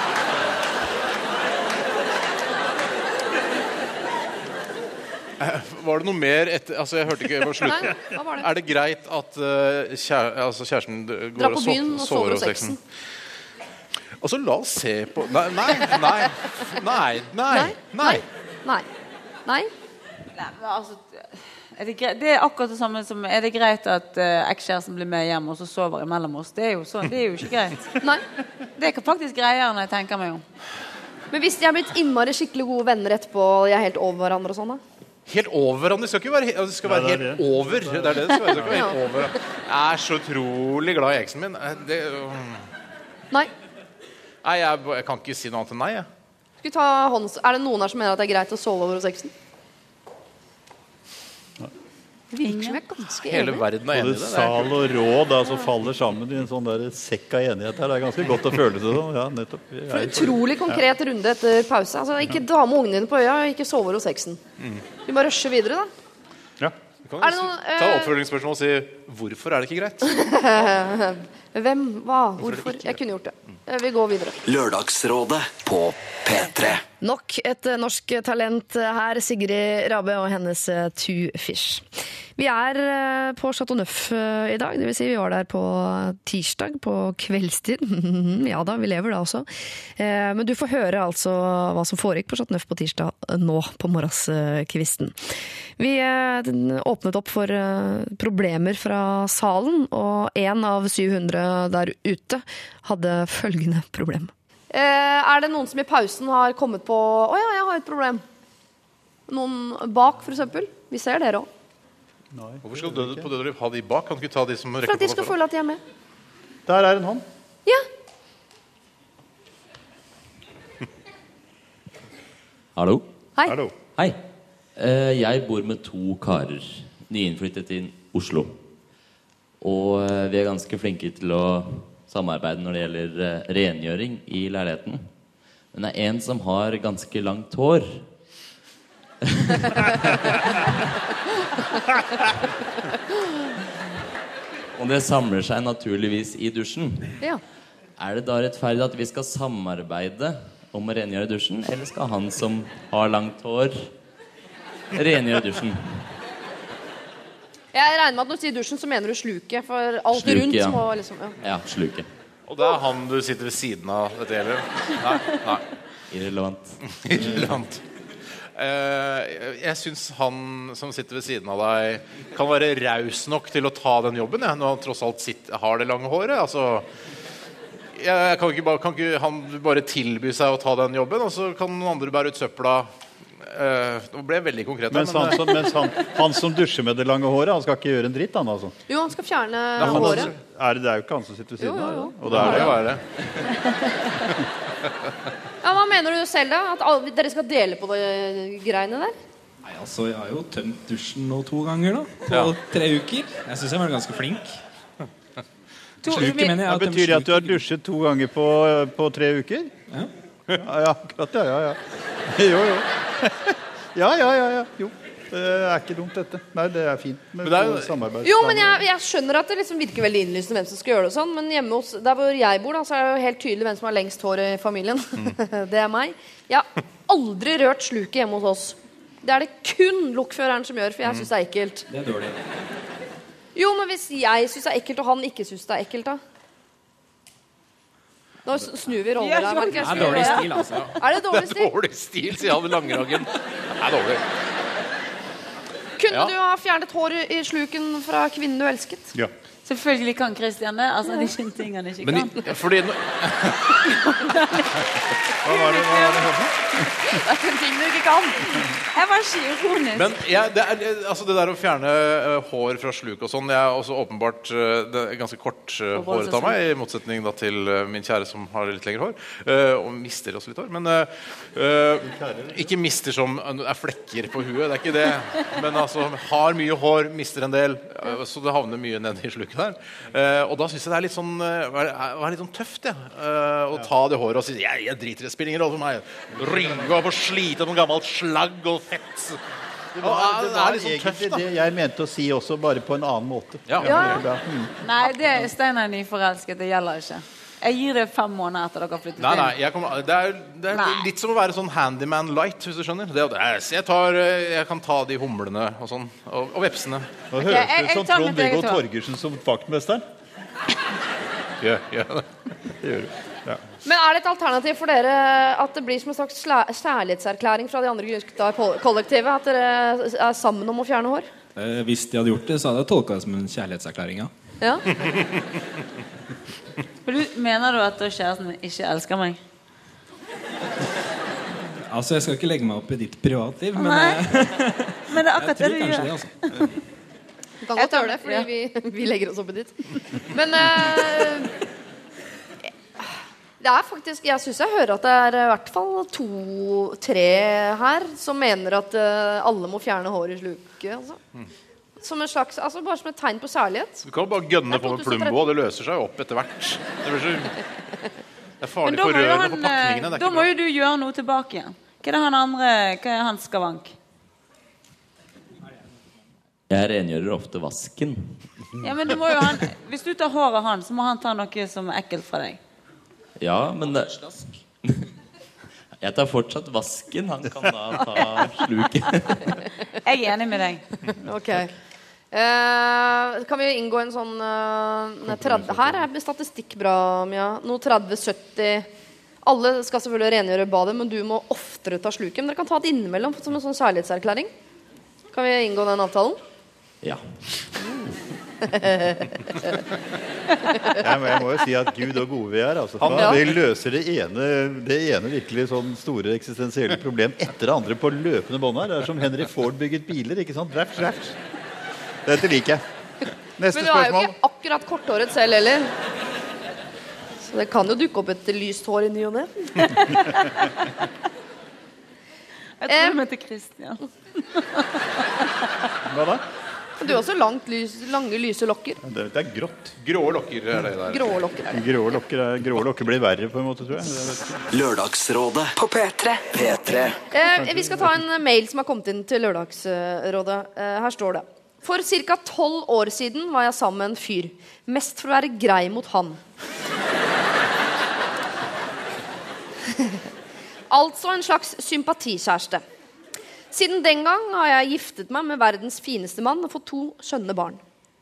Var det noe mer etter Altså, jeg hørte ikke på slutten. Nei, hva var det? Er det greit at uh, kjære, altså, kjæresten går og sov- byen og sover hos eksen? Altså, la oss se på Nei, nei, nei. Nei. Nei. nei. Nei. Nei? Altså, er det, greit, det er akkurat det samme som Er det greit at uh, ekskjæresten blir med hjem og så sover imellom oss? Det er jo, sånn, det er jo ikke greit. [LAUGHS] Nei. Det er faktisk greiere når jeg tenker meg om. Men hvis de er blitt innmari skikkelig gode venner etterpå, og de er helt over hverandre og sånn, da? Helt over hverandre. Det skal ikke være, det skal Ja, det er helt det. over. Det er det det skal være. Det skal være helt over. Jeg er så utrolig glad i eksen min. Eh, Det, Nei. nei, jeg, jeg kan ikke si noe annet enn nei. Jeg. Skal vi ta hånds... Er det noen her som mener at det er greit å sove over hos eksen? Det virker som jeg er ganske Hele enig. verden er enig i det. sal og råd altså, faller sammen i en sånn der sekk av enighet her. Det er ganske godt å føle det sånn. Ja, nettopp. For en utrolig konkret runde etter pause. Altså, ikke dame med ungene dine på øya, ikke sove hos eksen. Vi bare rusher videre, da. Du kan Er det jo noen, ta eh, oppfølgingsspørsmål og si hvorfor er det ikke greit? [LAUGHS] Hvem? Hva? Hvorfor? Jeg kunne gjort det. Eh, Vi går videre. Lørdagsrådet på P3. Nok et eh, norsk talent her, Sigrid Rabe og hennes eh, Two Fish. Vi er eh, på Chateau Neuf eh, i dag, dvs. Si vi var der på tirsdag på kveldstid. [LAUGHS] ja da, vi lever da også. Eh, Men du får høre altså hva som foregikk på Chateau Neuf på tirsdag eh, nå på morgenskvisten. Vi eh, åpnet opp for eh, problemer fra salen, og én av 700 der ute hadde følgende problem. Eh, er det noen som i pausen har kommet på Å ja, jeg har et problem. Noen bak, for eksempel. Vi ser dere òg. Hvorfor skal døde på dødelig ha de bak? Kan du ikke ta de som For rekker at de skal føle at de er med. Der er en hånd. Ja. [LAUGHS] Hallo? Hei. Hei. Eh, jeg bor med to karer, nyinnflyttet til Oslo. Og eh, vi er ganske flinke til å samarbeide når det gjelder eh, rengjøring i leiligheten. Men det er en som har ganske langt hår. [LAUGHS] Og det samler seg naturligvis i dusjen. Ja. Er det da rettferdig at vi skal samarbeide om å rengjøre dusjen, eller skal han som har langt hår, rengjøre dusjen? Jeg regner med at når du sier dusjen, så mener du sluket. For alt sluke, rundt ja. må liksom ja. Ja, sluket. Og det er han du sitter ved siden av dette gjelder? Nei. nei. Irrelevant. [LAUGHS] Irrelevant. Uh, jeg syns han som sitter ved siden av deg, kan være raus nok til å ta den jobben, ja, når han tross alt sitter, har det lange håret. Altså, jeg kan ikke, bare, kan ikke han bare tilby seg å ta den jobben, og så kan noen andre bære ut søpla? Eh, nå ble jeg veldig konkret. Mens han, men, som, mens han, han som dusjer med det lange håret, han skal ikke gjøre en dritt, han altså. Jo, han skal fjerne er, han, håret. er det, det er jo ikke han som sitter ved siden av. Og det er det, jo ja. være. Ja, Hva mener du selv, da? At alle, dere skal dele på de greiene der? Nei, altså, Jeg har jo tømt dusjen nå to ganger da, på Ja. tre uker. Jeg syns jeg var ganske flink. To- Sluket mener jeg Ja, betyr det at du har dusjet to ganger på, på tre uker? Ja. Ja, ja, akkurat, ja, ja, ja. [LAUGHS] Jo, jo. [LAUGHS] Ja, ja, ja, ja. Jo. Det er ikke dumt, dette. Nei, det er fint med Men er jo- samarbeid. Jo, men jeg, jeg skjønner at det liksom virker veldig innlysende hvem som skal gjøre det og sånn, men hjemme hos der hvor jeg bor, da, så er det jo helt tydelig hvem som har lengst hår i familien. [LAUGHS] det er meg. Jeg har aldri rørt sluket hjemme hos oss. Det er det kun lokføreren som gjør, for jeg syns det er ekkelt. Det er dårlig. Jo, men hvis jeg syns det er ekkelt, og han ikke syns det er ekkelt, da? Nå snur vi rollene her. jo, det er dårlig stil, altså. Er det dårlig stil? Dårlig stil, sier han langrangen. Det er dårlig. Kunne Ja. du ha fjernet håret i sluken fra kvinnen du elsket? Ja. Selvfølgelig kan Christian det. Altså, de kjente ikke en ikke Men kan. i, fordi nå- [LAUGHS] Hva var det, hva var det? Det er en ting du ikke kan. Jeg var ironisk. Men jeg, det, er, altså det der å fjerne eh, hår fra sluk og sånn Jeg er også åpenbart uh, det er ganske kort uh, håret av meg, i motsetning da til eh, min kjære som har litt lengre hår. eh, og mister også litt hår. Men eh, eh, ikke mister som er flekker på huet, det er ikke det. Men altså har mye hår, mister en del, eh, så det havner mye ned i sluket der. Eh, og da syns jeg det er litt sånn, uh, er litt sånn tøft ja, eh, å ta det håret og si jeg, jeg driter i det, spiller ingen rolle for meg. Rynke og få slite noe gammelt slagg og fett. Det var, det det var er litt sånn tøft, egentlig det jeg mente å si også, bare på en annen måte. Ja. det er bra. Mm. Nei, det er Steinar nyforelsket. Det gjelder ikke. Jeg gir det fem måneder etter dere har flyttet Nei, inn. nei, jeg kommer, det er, det er litt som å være sånn handyman light, hvis du skjønner. Det, det er, jeg, tar, eh, jeg kan ta de humlene og sånn, og, og vepsene. Nå okay, høres det ut som Trond-Viggo. Torgersen som vaktmesteren. Gjør, ja, det. [LAUGHS] Det gjør du. Ja. Men er det et alternativ for dere at det blir som en slags kjærlighetserklæring fra de andre gutta i kollektivet? At dere er sammen om å fjerne hår? Eh, hvis de hadde gjort det, så hadde jeg tolka det som en kjærlighetserklæring. Ja. Ja. [LAUGHS] [LAUGHS] For du, mener du at kjæresten min ikke elsker meg? Altså, Jeg skal ikke legge meg opp i ditt privatliv, men Nei. eh, [LAUGHS] Men det er jeg akkurat det tror du kanskje gjør. det. altså. Du kan godt gjøre det, fordi vi, vi legger oss opp i ditt. Men uh, [LAUGHS] det er faktisk Jeg syns jeg hører at det er i hvert fall to-tre her som mener at uh, alle må fjerne hår i sluket. Altså. Som en slags, altså Bare som et tegn på kjærlighet. Du kan jo bare gønne på med Plumbo, og det løser seg jo opp etter hvert. Det, blir så, det er farlig for han, på pakningene. Det da ikke må bra. jo du gjøre noe tilbake igjen. Hva er det han andre Hva er hans skavank? Jeg rengjører ofte vasken. Ja, men du må jo han, Hvis du tar håret av han, så må han ta noe som er ekkelt fra deg. Ja, men det Jeg tar fortsatt vasken. Han kan da ta sluket. Jeg er enig med deg. Ok. Eh, kan vi inngå en sånn eh, 30, Her er statistikk bra, Mia. Noe 30-70 Alle skal selvfølgelig rengjøre badet, men du må oftere ta sluket. Men dere kan ta det innimellom som en sånn kjærlighetserklæring. Kan vi inngå den avtalen? Ja. [LAUGHS] Jeg må, jeg må jo si at Gud og gode vi er. Altså. Han- Ja. Vi løser det ene, det ene virkelig sånn store eksistensielle problem etter det andre på løpende bånd her. Det er som Henry Ford bygget biler. ikke sant? Raps, raft. Dette liker jeg. Neste Men du er jo ikke akkurat korthåret selv heller. Så det kan jo dukke opp et lyst hår i ny og ne. [LAUGHS] Jeg tror hun heter Christian. [LAUGHS] Hva da? Du har også langt, lys, lange, lyse lokker. Det, det er grått. Grå lokker er det der. Grå lokker er det. Grå lokker, er, grå lokker blir verre, på en måte, tror jeg. Lørdagsrådet på P3. P3. Eh, vi skal ta en mail som har kommet inn til Lørdagsrådet. Eh, her står det. For ca. tolv år siden var jeg sammen med en fyr. Mest for å være grei mot han. [LAUGHS] altså en slags sympatikjæreste. Siden den gang har jeg giftet meg med verdens fineste mann og fått to skjønne barn.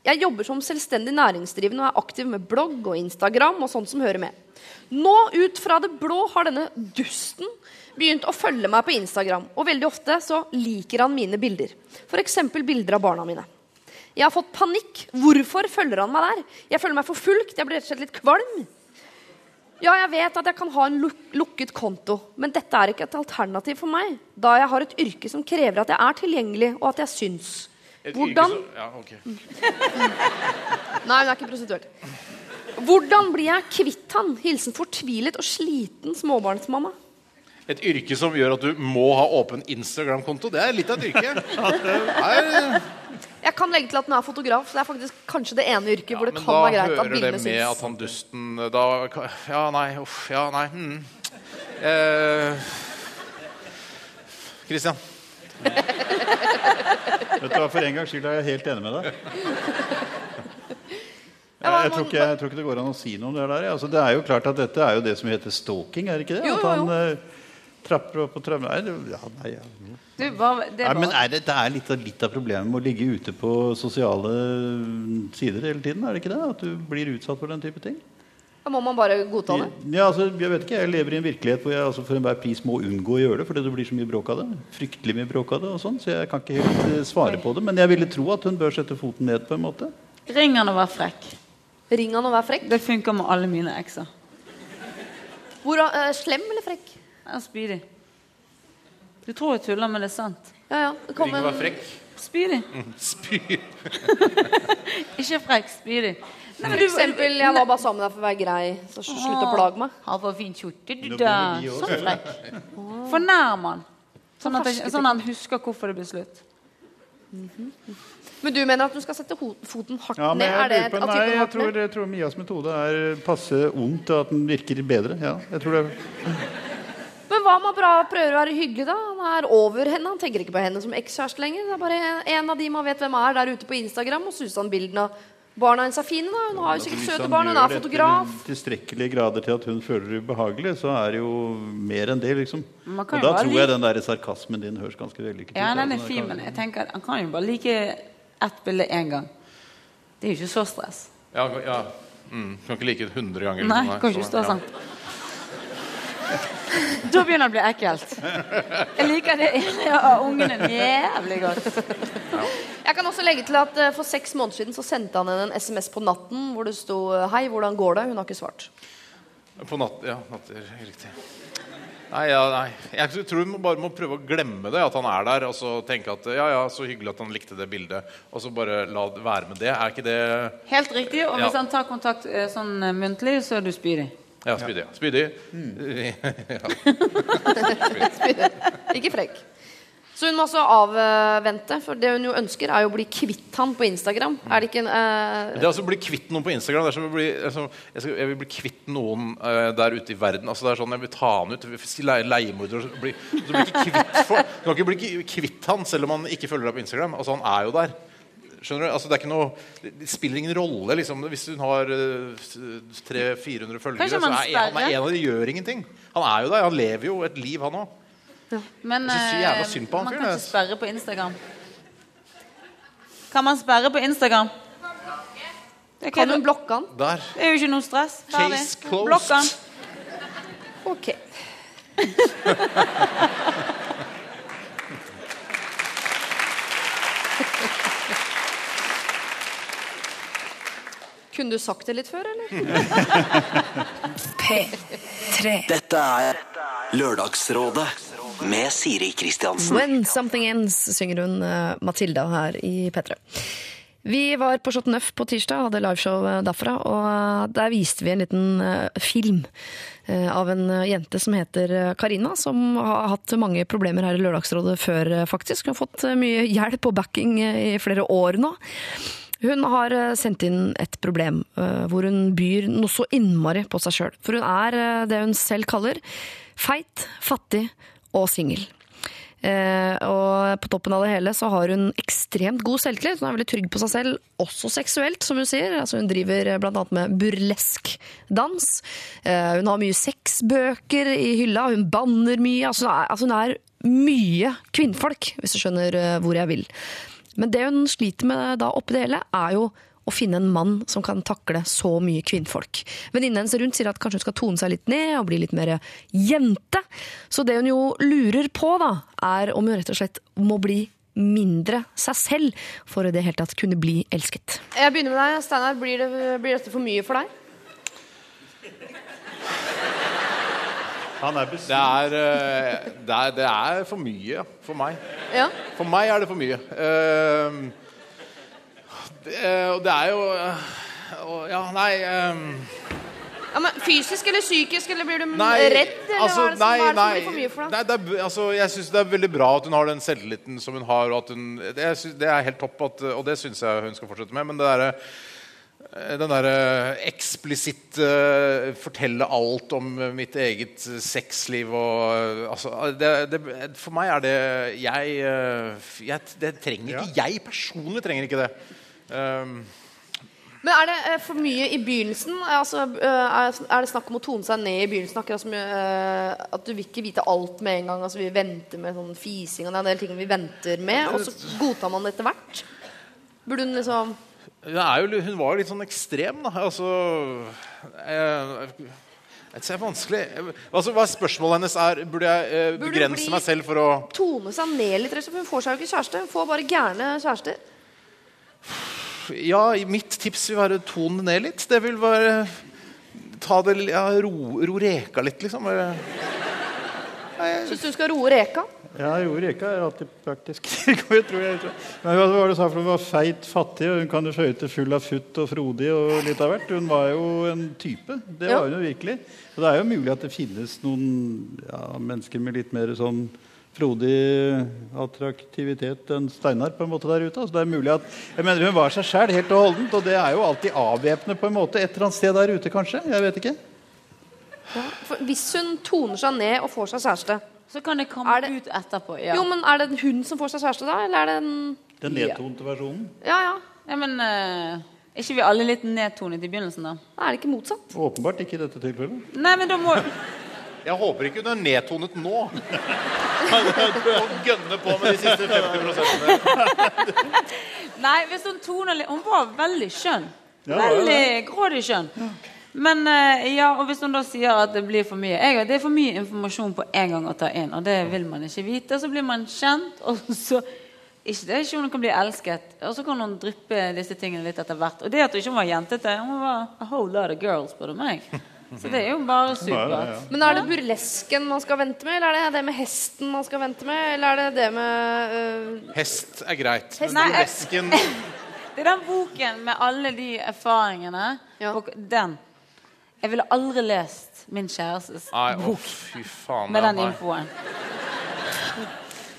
Jeg jobber som selvstendig næringsdrivende og er aktiv med blogg og Instagram og sånt som hører med. Nå ut fra det blå har denne dusten begynt å følge meg på Instagram, og veldig ofte så liker han mine bilder. F.eks. bilder av barna mine. Jeg har fått panikk. Hvorfor følger han meg der? Jeg føler meg forfulgt. Jeg blir rett og slett litt kvalm. Ja, jeg vet at jeg kan ha en luk lukket konto, men dette er ikke et alternativ for meg, da jeg har et yrke som krever at jeg er tilgjengelig, og at jeg syns. Et Hvordan yrke som- Ja, ok. [LAUGHS] Nei, hun er ikke prostituert. Hvordan blir jeg kvitt han? Hilsen fortvilet og sliten småbarnsmamma. Et yrke som gjør at du må ha åpen Instagram-konto. Det er litt av et yrke. [LAUGHS] Er... Jeg kan legge til at han er fotograf. så Det er faktisk kanskje det ene yrket hvor det kan være greit at hører det med syns. at han dusten da Ja, nei, uff. Ja, nei. Hmm. Eh, Christian. [LAUGHS] Vet du hva, For en gangs skyld er jeg helt enig med deg. Jeg, jeg, tror ikke, jeg tror ikke det går an å si noe om det der. Altså, det er jo klart at Dette er jo det som heter stalking, er det ikke det? Jo, At jo, jo. Trapper opp og trapper Nei, det, ja, nei, ja. Du, hva, det nei men er det, det er litt av, litt av problemet med å ligge ute på sosiale sider hele tiden. er det ikke det? At du blir utsatt for den type ting. Da må man bare godta det. Ja, altså, jeg vet ikke, jeg lever i en virkelighet hvor jeg altså, for enhver pris må unngå å gjøre det fordi det blir så mye bråk av det. Fryktelig mye bråk av det og sånn, så jeg kan ikke helt eh, svare på det. Men jeg ville tro at hun bør sette foten ned på en måte. ring han og vær frekk. Ring han og vær frekk? Det funker med alle mine ekser. Hvor, uh, slem eller frekk? Jeg er spydig. Du tror jeg tuller, men det er sant. Ja, ja. Det kom Ring vær frekk. Spy. [LAUGHS] [LAUGHS] Ikke frekk, spydig. Nei, For du- eksempel, jeg var bare sammen med deg for å være grei, så slutt å plage meg. Ha for fin kjorte, du da. Så. Sånn frekk. Fornærm han. Sånn at, jeg, sånn at han husker hvorfor det ble slutt. Men du mener at du skal sette foten hardt Ja, ned? Er det et på, nei, jeg, tror, jeg tror Mias metode er passe ondt, og at den virker bedre. Ja, jeg tror det. Men hva om han prøver å være hyggelig, da? Han er over henne. Han tenker ikke på henne som ekskjæreste lenger. Det er bare en av de man vet hvem er der ute på Instagram, og suser han bildene av barna hennes er fine. da. Hun har jo sikkert søte barn, hun gjør er det fotograf. til tilstrekkelige grader til at hun føler det ubehagelig, så er det jo mer enn det, liksom. Og da tror jeg den der sarkasmen din høres ganske vellykket Ja, den er fin, men jeg tenker at han kan jo bare like ett bilde én gang. Det er jo ikke så stress. Ja, ja. Mm. Kan ikke like det 100 ganger. Nei, kan ikke stå stå ja. Da begynner det å bli ekkelt. Jeg liker det ene av ungene jævlig godt. Jeg kan også legge til at eh, For seks måneder siden så sendte han henne en SMS på natten hvor det sto 'Hei, hvordan går det?' Hun har ikke svart. På natt, ja, natter, riktig. Nei, ja, nei. Jeg tror vi bare må prøve å glemme det, at han er der. Og så tenke at ja, ja, så hyggelig at han likte det bildet. Og så bare la det være med det. Er ikke det Helt riktig. Og Ja. hvis han tar kontakt eh, sånn eh, muntlig, så er du spydig. Ja, spydig. ja. Spydig. Mm. ja. [LAUGHS] Ikke frekk. Så hun må også avvente, for det hun jo ønsker, er jo å bli kvitt han på Instagram. Er det ikke en uh... Det er altså å bli kvitt noen på Instagram. Det er som å bli, altså, jeg, skal, jeg vil bli kvitt noen uh, der ute i verden. Altså, det er sånn Jeg vil ta han ut. Leie- Leiemorder. og så bli- Du blir ikke kvitt for, Du kan ikke bli kvitt han selv om han ikke følger deg på Instagram. Altså, han er jo der. Skjønner du? Altså, det, er ikke noe, det spiller ingen rolle liksom, hvis hun har uh, 300-400 følgere. Så er, han er en av de gjør ingenting. Han er jo der. Han lever jo et liv, han òg. Men Jeg synes så jævla eh, synd på han man kan ikke sperre på Instagram. Kan man sperre på Instagram? Det Kan hun blokke han? Der. Det er jo ikke noe stress. Ferdig. Case closed. Blokk han. Ok. [LAUGHS] Kunne du sagt det litt før, eller? P3. Dette er Lørdagsrådet med Siri Kristiansen. When Something Ends synger hun eh, Matilda her i P3. Vi var på Chateau Neuf på tirsdag, hadde liveshow eh, derfra. Og eh, der viste vi en liten film av en jente som heter Karina. Som har hatt mange problemer her i Lørdagsrådet før, faktisk. Hun har fått mye hjelp og backing i flere år nå. Hun har eh, sendt inn et problem eh, hvor hun byr noe så innmari på seg sjøl. For hun er eh, det hun selv kaller feit, fattig og singel. Og på toppen av det hele så har hun ekstremt god selvtillit. Hun er veldig trygg på seg selv, også seksuelt, som hun sier. Altså, hun driver annet med burlesk dans. Hun har mye sexbøker i hylla, hun banner mye. Altså, hun er, altså, mye kvinnfolk, hvis du skjønner hvor jeg vil. Men det hun sliter med da oppi det hele, er jo å finne en mann som kan takle så mye kvinnfolk. Venninnen hennes rundt sier at kanskje hun skal tone seg litt ned og bli litt mer jente. Så det hun jo lurer på, da, er om hun rett og slett må bli mindre seg selv for i det hele tatt kunne bli elsket. Jeg begynner med deg, Steinar. Blir, det, blir dette for mye for deg? Han er Det er, eh, det, er, det er for mye for meg. Ja. For meg er det for mye. Eh, det, og det er jo eh, Ja, nei eh, Ja, men Fysisk eller psykisk, eller blir du Nei, redd? Eller altså, hva er det som, nei, hva er det som blir for mye for deg? Nei, er, altså, jeg syns det er veldig bra at hun har den selvtilliten som hun har. Og at hun, det, synes, det er helt topp, at, og det syns jeg hun skal fortsette med. Men det derre den derre eksplisitt eh, fortelle alt om eh, mitt eget sexliv og eh, altså, det, det, For meg er det jeg, eh, jeg Det trenger ikke jeg personlig trenger ikke det. Um, Men er det eh, for mye i begynnelsen? Altså, eh, er, det snakk om å tone seg ned i begynnelsen? Akkurat som eh, at du vil ikke vite alt med en gang. Altså, vi venter med sånn fising og det er en del ting vi venter med, og så godtar man det etter hvert? Burde hun liksom jo, hun var jo litt sånn ekstrem, da. Altså jeg, det er vanskelig altså, Hva er spørsmålet hennes er? Burde jeg eh, begrense burde meg selv for å tone seg ned litt? for Hun får seg jo ikke kjæreste. Hun får bare gærne kjærester. Ja, mitt tips vil være tone ned litt. Det vil være Ta det ja, ro, ro reka litt, liksom. Syns du skal roe reka? Ja, jo, Reka er alltid praktisk. [LAUGHS] Jeg tror jeg tror. Men hva var det sa for hun var feit, fattig, og hun kan jo skøyte full av futt og frodig og litt av hvert. Hun var jo en type. Det var hun jo virkelig. Og det er jo mulig at det finnes noen ja, mennesker med litt mer sånn frodig attraktivitet enn Steinar på en måte der ute. Altså, det er mulig at, jeg mener Hun var seg sjæl helt og holdent, og det er jo alltid avvæpnende på en måte et eller annet sted der ute, kanskje. Jeg vet ikke. For hvis hun toner seg ned og får seg kjæreste Så kan det komme ut etterpå. Ja. Jo, men Er det hun som får seg kjæreste da, eller er det en Den nedtonte versjonen. Ja, ja. Ja, men uh, Er ikke vi alle litt nedtonet i begynnelsen, da? Er det ikke motsatt? Åpenbart ikke i dette tilfellet. Nei, men da må Jeg håper ikke hun er nedtonet nå. Og gønne på med de siste 50 Nei, hvis hun toner litt Hun var veldig skjønn. Ja, veldig det. grådig skjønn. Men eh, ja, og hvis hun da sier at det blir for mye jeg, Det er for mye informasjon på en gang å ta inn, og det vil man ikke vite. Så blir man kjent, [LAUGHS] og så ikke det er ikke hun kan bli elsket. Og så kan hun dryppe disse tingene litt etter hvert. Og det at hun ikke var jentete Hun var a whole lot of girls, spør du meg. Så det er jo bare supert. Men er det burlesken man skal vente med, eller er det det med hesten man skal vente med? Eller er det det med uh... Hest er greit. Hest- Men Nei, burlesken [LAUGHS] Det er den boken med alle de erfaringene. Og den. Jeg ville aldri lest min kjærestes Nei, bok fy faen. med den infoen.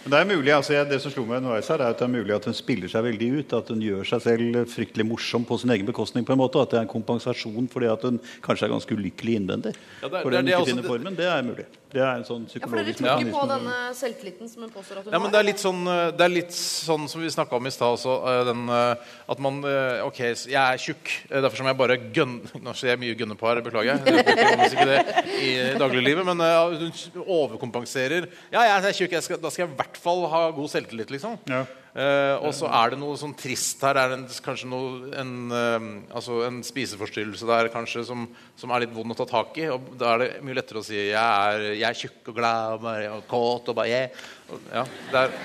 Men det er mulig, altså jeg, det som slo meg underveis her, er at det er mulig at hun spiller seg veldig ut. At hun gjør seg selv fryktelig morsom på sin egen bekostning. på en måte, og At det er en kompensasjon fordi at hun kanskje er ganske ulykkelig innvendig. Ja, det er- for det er den det ikke også- finner formen, Det er mulig. Det er en sånn Ja, for dere psykologisk tror ikke på denne selvtilliten som hun påstår at hun Ja, men det er litt sånn, eh, det er litt sånn som vi snakka om i stad også. eh, Den, eh, at man OK, jeg er tjukk. Derfor som jeg bare gønne [LAUGHS] Nå sier jeg mye gønne på her, beklager. jeg. Bruker ikke det i dagliglivet. Men hun overkompenserer. Ja, jeg er tjukk. Jeg skal, da skal jeg i hvert fall ha god selvtillit, liksom. Eh, og så er det noe sånn trist her. Er det en, kanskje noe, en, uh, altså en spiseforstyrrelse der kanskje som, som er litt vond å ta tak i. Og da er det mye lettere å si jeg er, jeg er tjukk og glad og, bare, og kåt og bare yeah. og, Ja, det er,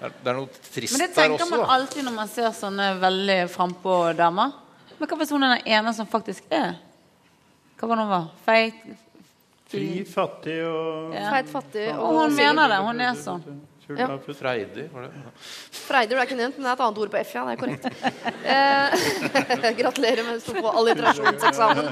det er, noe trist der også. Men det tenker også. man Da. alltid når man ser sånne veldig frampå damer. Men hva hvis hun er den ene som faktisk er? Hva var det hun var? Feit? Fri, fattig og Ja. Feit, fattig Og hun mener det. Hun er sånn. Ja. av. Freidig, var det? Freider er ikke nevnt, men det er et annet ord på F, ja. Det er korrekt. Eh, [LAUGHS] gratulerer med å stå på alliterasjonseksamen.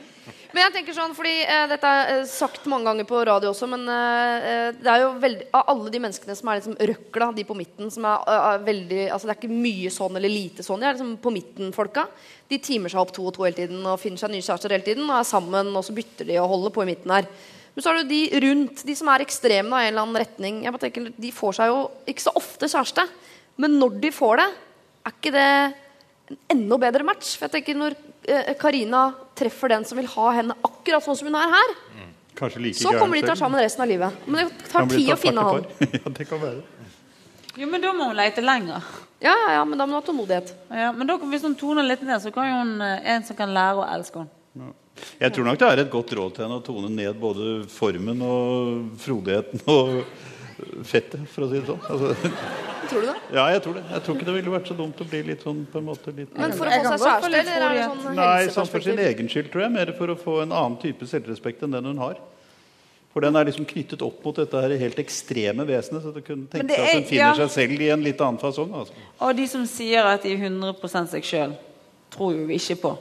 [LAUGHS] Men jeg tenker sånn, fordi eh, Dette er eh, sagt mange ganger på radio også, men eh, det er jo veldig Av alle de menneskene som er liksom røkla, de på midten som er, eh, er veldig Altså Det er ikke mye sånn eller lite sånn. De er liksom på midten-folka. De timer seg opp to og to hele tiden og finner seg nye kjærester hele tiden og er sammen, og så bytter de og holder på i midten her. Men så det jo de rundt, de som er ekstreme av en eller annen retning. Jeg bare tenker, De får seg jo ikke så ofte kjæreste. Men når de får det, er ikke det en enda bedre match? For jeg tenker Når eh, Karina treffer den som vil ha henne akkurat sånn som hun er her, Kanskje like så kommer de til å være sammen resten av livet. Men det tar tid å finne han. [LAUGHS] ja, det kan være. Jo, men da må hun lete lenger. Ja, ja, ja, men da må hun ha tålmodighet. Ja, men da, hvis hun toner litt ned, så kan jo hun eh, en som kan lære å elske henne. Jeg tror nok det er et godt råd til henne å tone ned både formen og frodigheten og fettet, for å si det sånn. Altså, Tror du det? ja, jeg tror det. Jeg tror ikke det ville vært så dumt å bli litt sånn på en måte litt Men for å få seg kjæreste, eller er det sånn Nei, sånn for sin egen skyld, tror jeg. Mer for å få en annen type selvrespekt enn den hun har. For den er liksom knyttet opp mot dette her helt ekstreme vesenet. Så du kunne tenke seg at hun finner ja. seg selv i en litt annen fasong. Altså. Og de som sier at de er 100 seg sjøl, tror jo vi ikke på.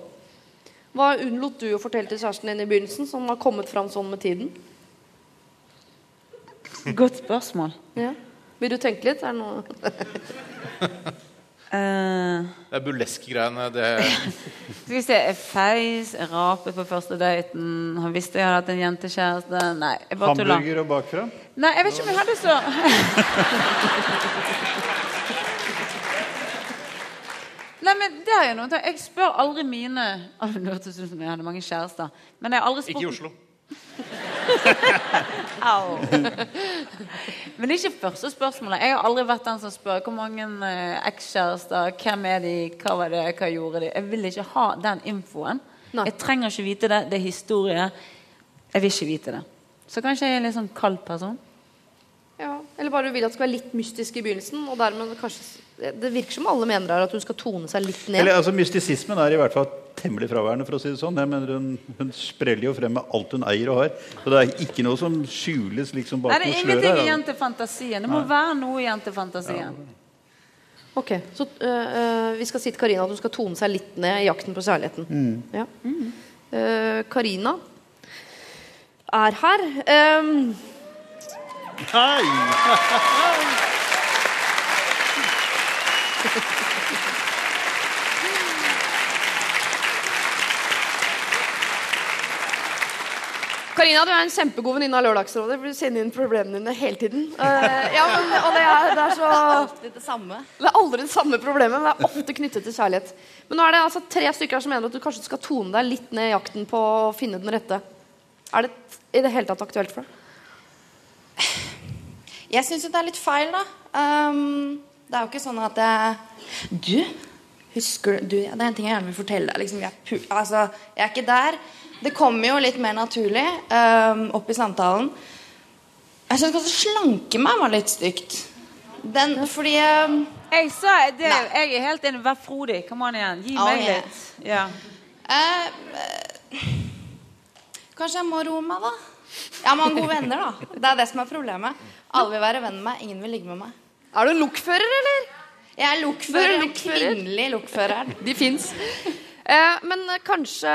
Hva unnlot du å fortelle til kjæresten din i begynnelsen, som har kommet fram sånn med tiden? Godt spørsmål. Ja. Vil du tenke litt? Er det noe Uh, [LAUGHS] Det er burlesk-greiene. Det [LAUGHS] skal vi se feis, rape på første daten. Han visste jeg hadde hatt en jentekjæreste. Nei, jeg bare tuller. Hamburger og bakfra. Nei, jeg vet ikke om jeg hadde så [LAUGHS] Nei, men det er jo noe Jeg spør aldri mine Å, Det hørtes ut som jeg hadde mange kjærester. Men jeg har aldri spurt Ikke i Oslo. [LAUGHS] Au. Men ikke første spørsmålet. Jeg har aldri vært den som spør hvor mange eh, ekskjærester, hvem er de, hva var det, hva gjorde de? Jeg vil ikke ha den infoen. Jeg trenger ikke vite det. Det er historie. Jeg vil ikke vite det. Så kanskje jeg er en litt sånn kald person. Ja, Eller bare du vil at det skal være litt mystisk i begynnelsen. Og dermed kanskje Det virker som alle mener her at hun skal tone seg litt ned. Eller, altså, Mystisismen er i hvert fall temmelig fraværende. for å si det sånn. Jeg mener Hun, hun spreller jo frem med alt hun eier og har. Så det er ikke noe som skjules liksom bak noe slør. det er ingenting igjen til fantasien. Det må Nei. være noe igjen til fantasien. Ok, Så øh, vi skal si til Karina at hun skal tone seg litt ned i jakten på kjærligheten. Mm. Ja. Eh, Karina er her. Um, Karina, du er en kjempegod venninne av Lørdagsrådet. Du sender inn problemene dine hele tiden. Eh, ja, men, og det er, det er så Alltid det samme. Det er aldri det samme problemet, men det er ofte knyttet til kjærlighet. Men nå er det altså tre stykker her som mener at du kanskje skal tone deg litt ned i jakten på å finne den rette. Er det i det hele tatt aktuelt for deg? Jeg syns jo det er litt feil, da. Um, det er jo ikke sånn at jeg Du, husker du Det er en ting jeg gjerne vil fortelle deg. Liksom, jeg, er altså, jeg er ikke der. Det kommer jo litt mer naturlig um, opp i samtalen. Jeg syns kanskje 'slanke meg' var litt stygt. Den, fordi um, Jeg sa det, jeg er helt enig. Vær frodig. Kom an igjen. Gi Oh, meg yeah. litt. Ja. Uh, uh, Kanskje jeg må roe meg, da. Jeg men gode venner, da. Det er det som er problemet. Alle vil være venn med meg, ingen vil ligge med meg. Er du lokfører, eller? Jeg er er lokfører. En lokfører. kvinnelig lokfører. De fins. Eh, men eh, kanskje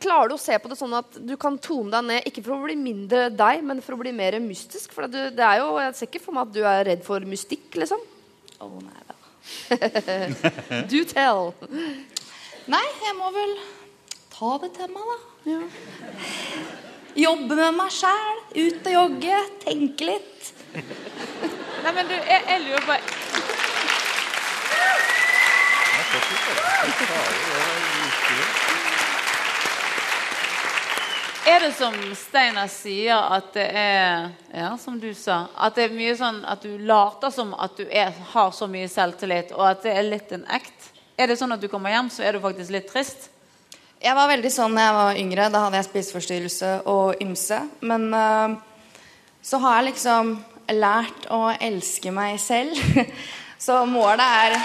klarer du å se på det sånn at du kan tone deg ned, ikke for å bli mindre deg, men for å bli mer mystisk? For det er jo, jeg ser ikke for meg at du er redd for mystikk, liksom. Å, nei da. [LAUGHS] Do tell. Nei, jeg må vel ta det til meg, da. Jobbe med meg sjæl. Ut og jogge. Tenke litt. Nei, men du, jeg, jeg lurer på Er det som Steinar sier, at det er Ja, som du sa. At det er mye sånn at du later som at du er, har så mye selvtillit, og at det er litt en act? Er det sånn at du kommer hjem, så er du faktisk litt trist? Jeg var veldig sånn da jeg var yngre. Da hadde jeg spiseforstyrrelse og ymse. Men uh, så har jeg liksom lært å elske meg selv. [LAUGHS] Så målet er [LAUGHS]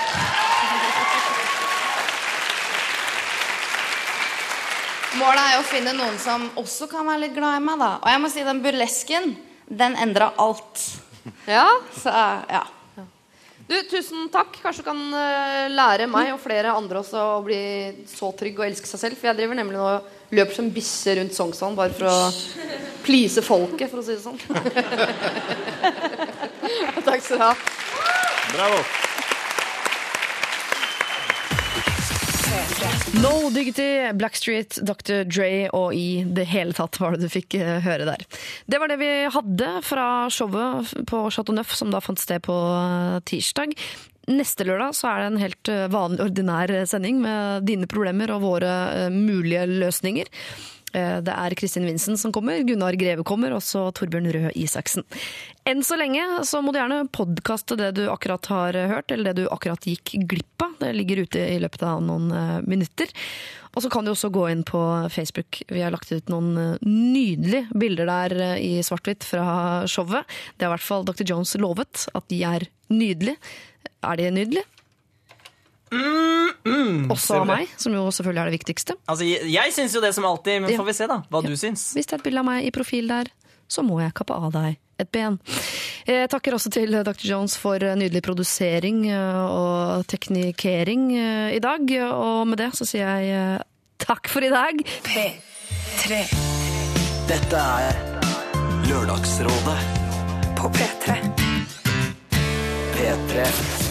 Målet er jo å finne noen som også kan være litt glad i meg, da. Og jeg må si den burlesken, den endra alt. Ja? Så ja. Du, tusen takk. Kanskje du kan eh, lære meg og flere andre også å bli så trygg og elske seg selv. For jeg driver nemlig nå og løper som bisse rundt Sognsvann bare for å please folket, for å si det sånn. [LAUGHS] takk skal du ha. Bravo. No Diggity, Blackstreet, Dr. Dre og i det hele tatt var det du fikk eh, høre der. Det var det vi hadde fra showet på Chateau Neuf som da fant sted på eh, tirsdag. Neste lørdag så er det en helt eh, vanlig, ordinær sending med dine problemer og våre mulige løsninger. Eh, Det er Kristin Vinsen som kommer, Gunnar Greve kommer, og så Torbjørn Røe Isaksen. Enn så lenge så må du gjerne podkaste det du akkurat har hørt, eller det du akkurat gikk glipp av. Det ligger ute i løpet av noen eh, minutter. Og så kan du også gå inn på Facebook. Vi har lagt ut noen eh, nydelige bilder der eh, i svart-hvitt fra showet. Det har i hvert fall Dr. Jones lovet, at de er nydelige. Er de nydelige? Også av meg, som jo selvfølgelig er det viktigste. Altså, jeg, jeg syns jo det som alltid, men Ja. får vi se da hva du syns. Hvis det er et bilde av meg i profil der, så må jeg kappe av deg et ben. Jeg takker også til Dr. Jones for nydelig produsering eh, og teknikering eh, i dag. Og med det så sier jeg eh, takk for i dag. P3. Dette er Lørdagsrådet På P3. P3.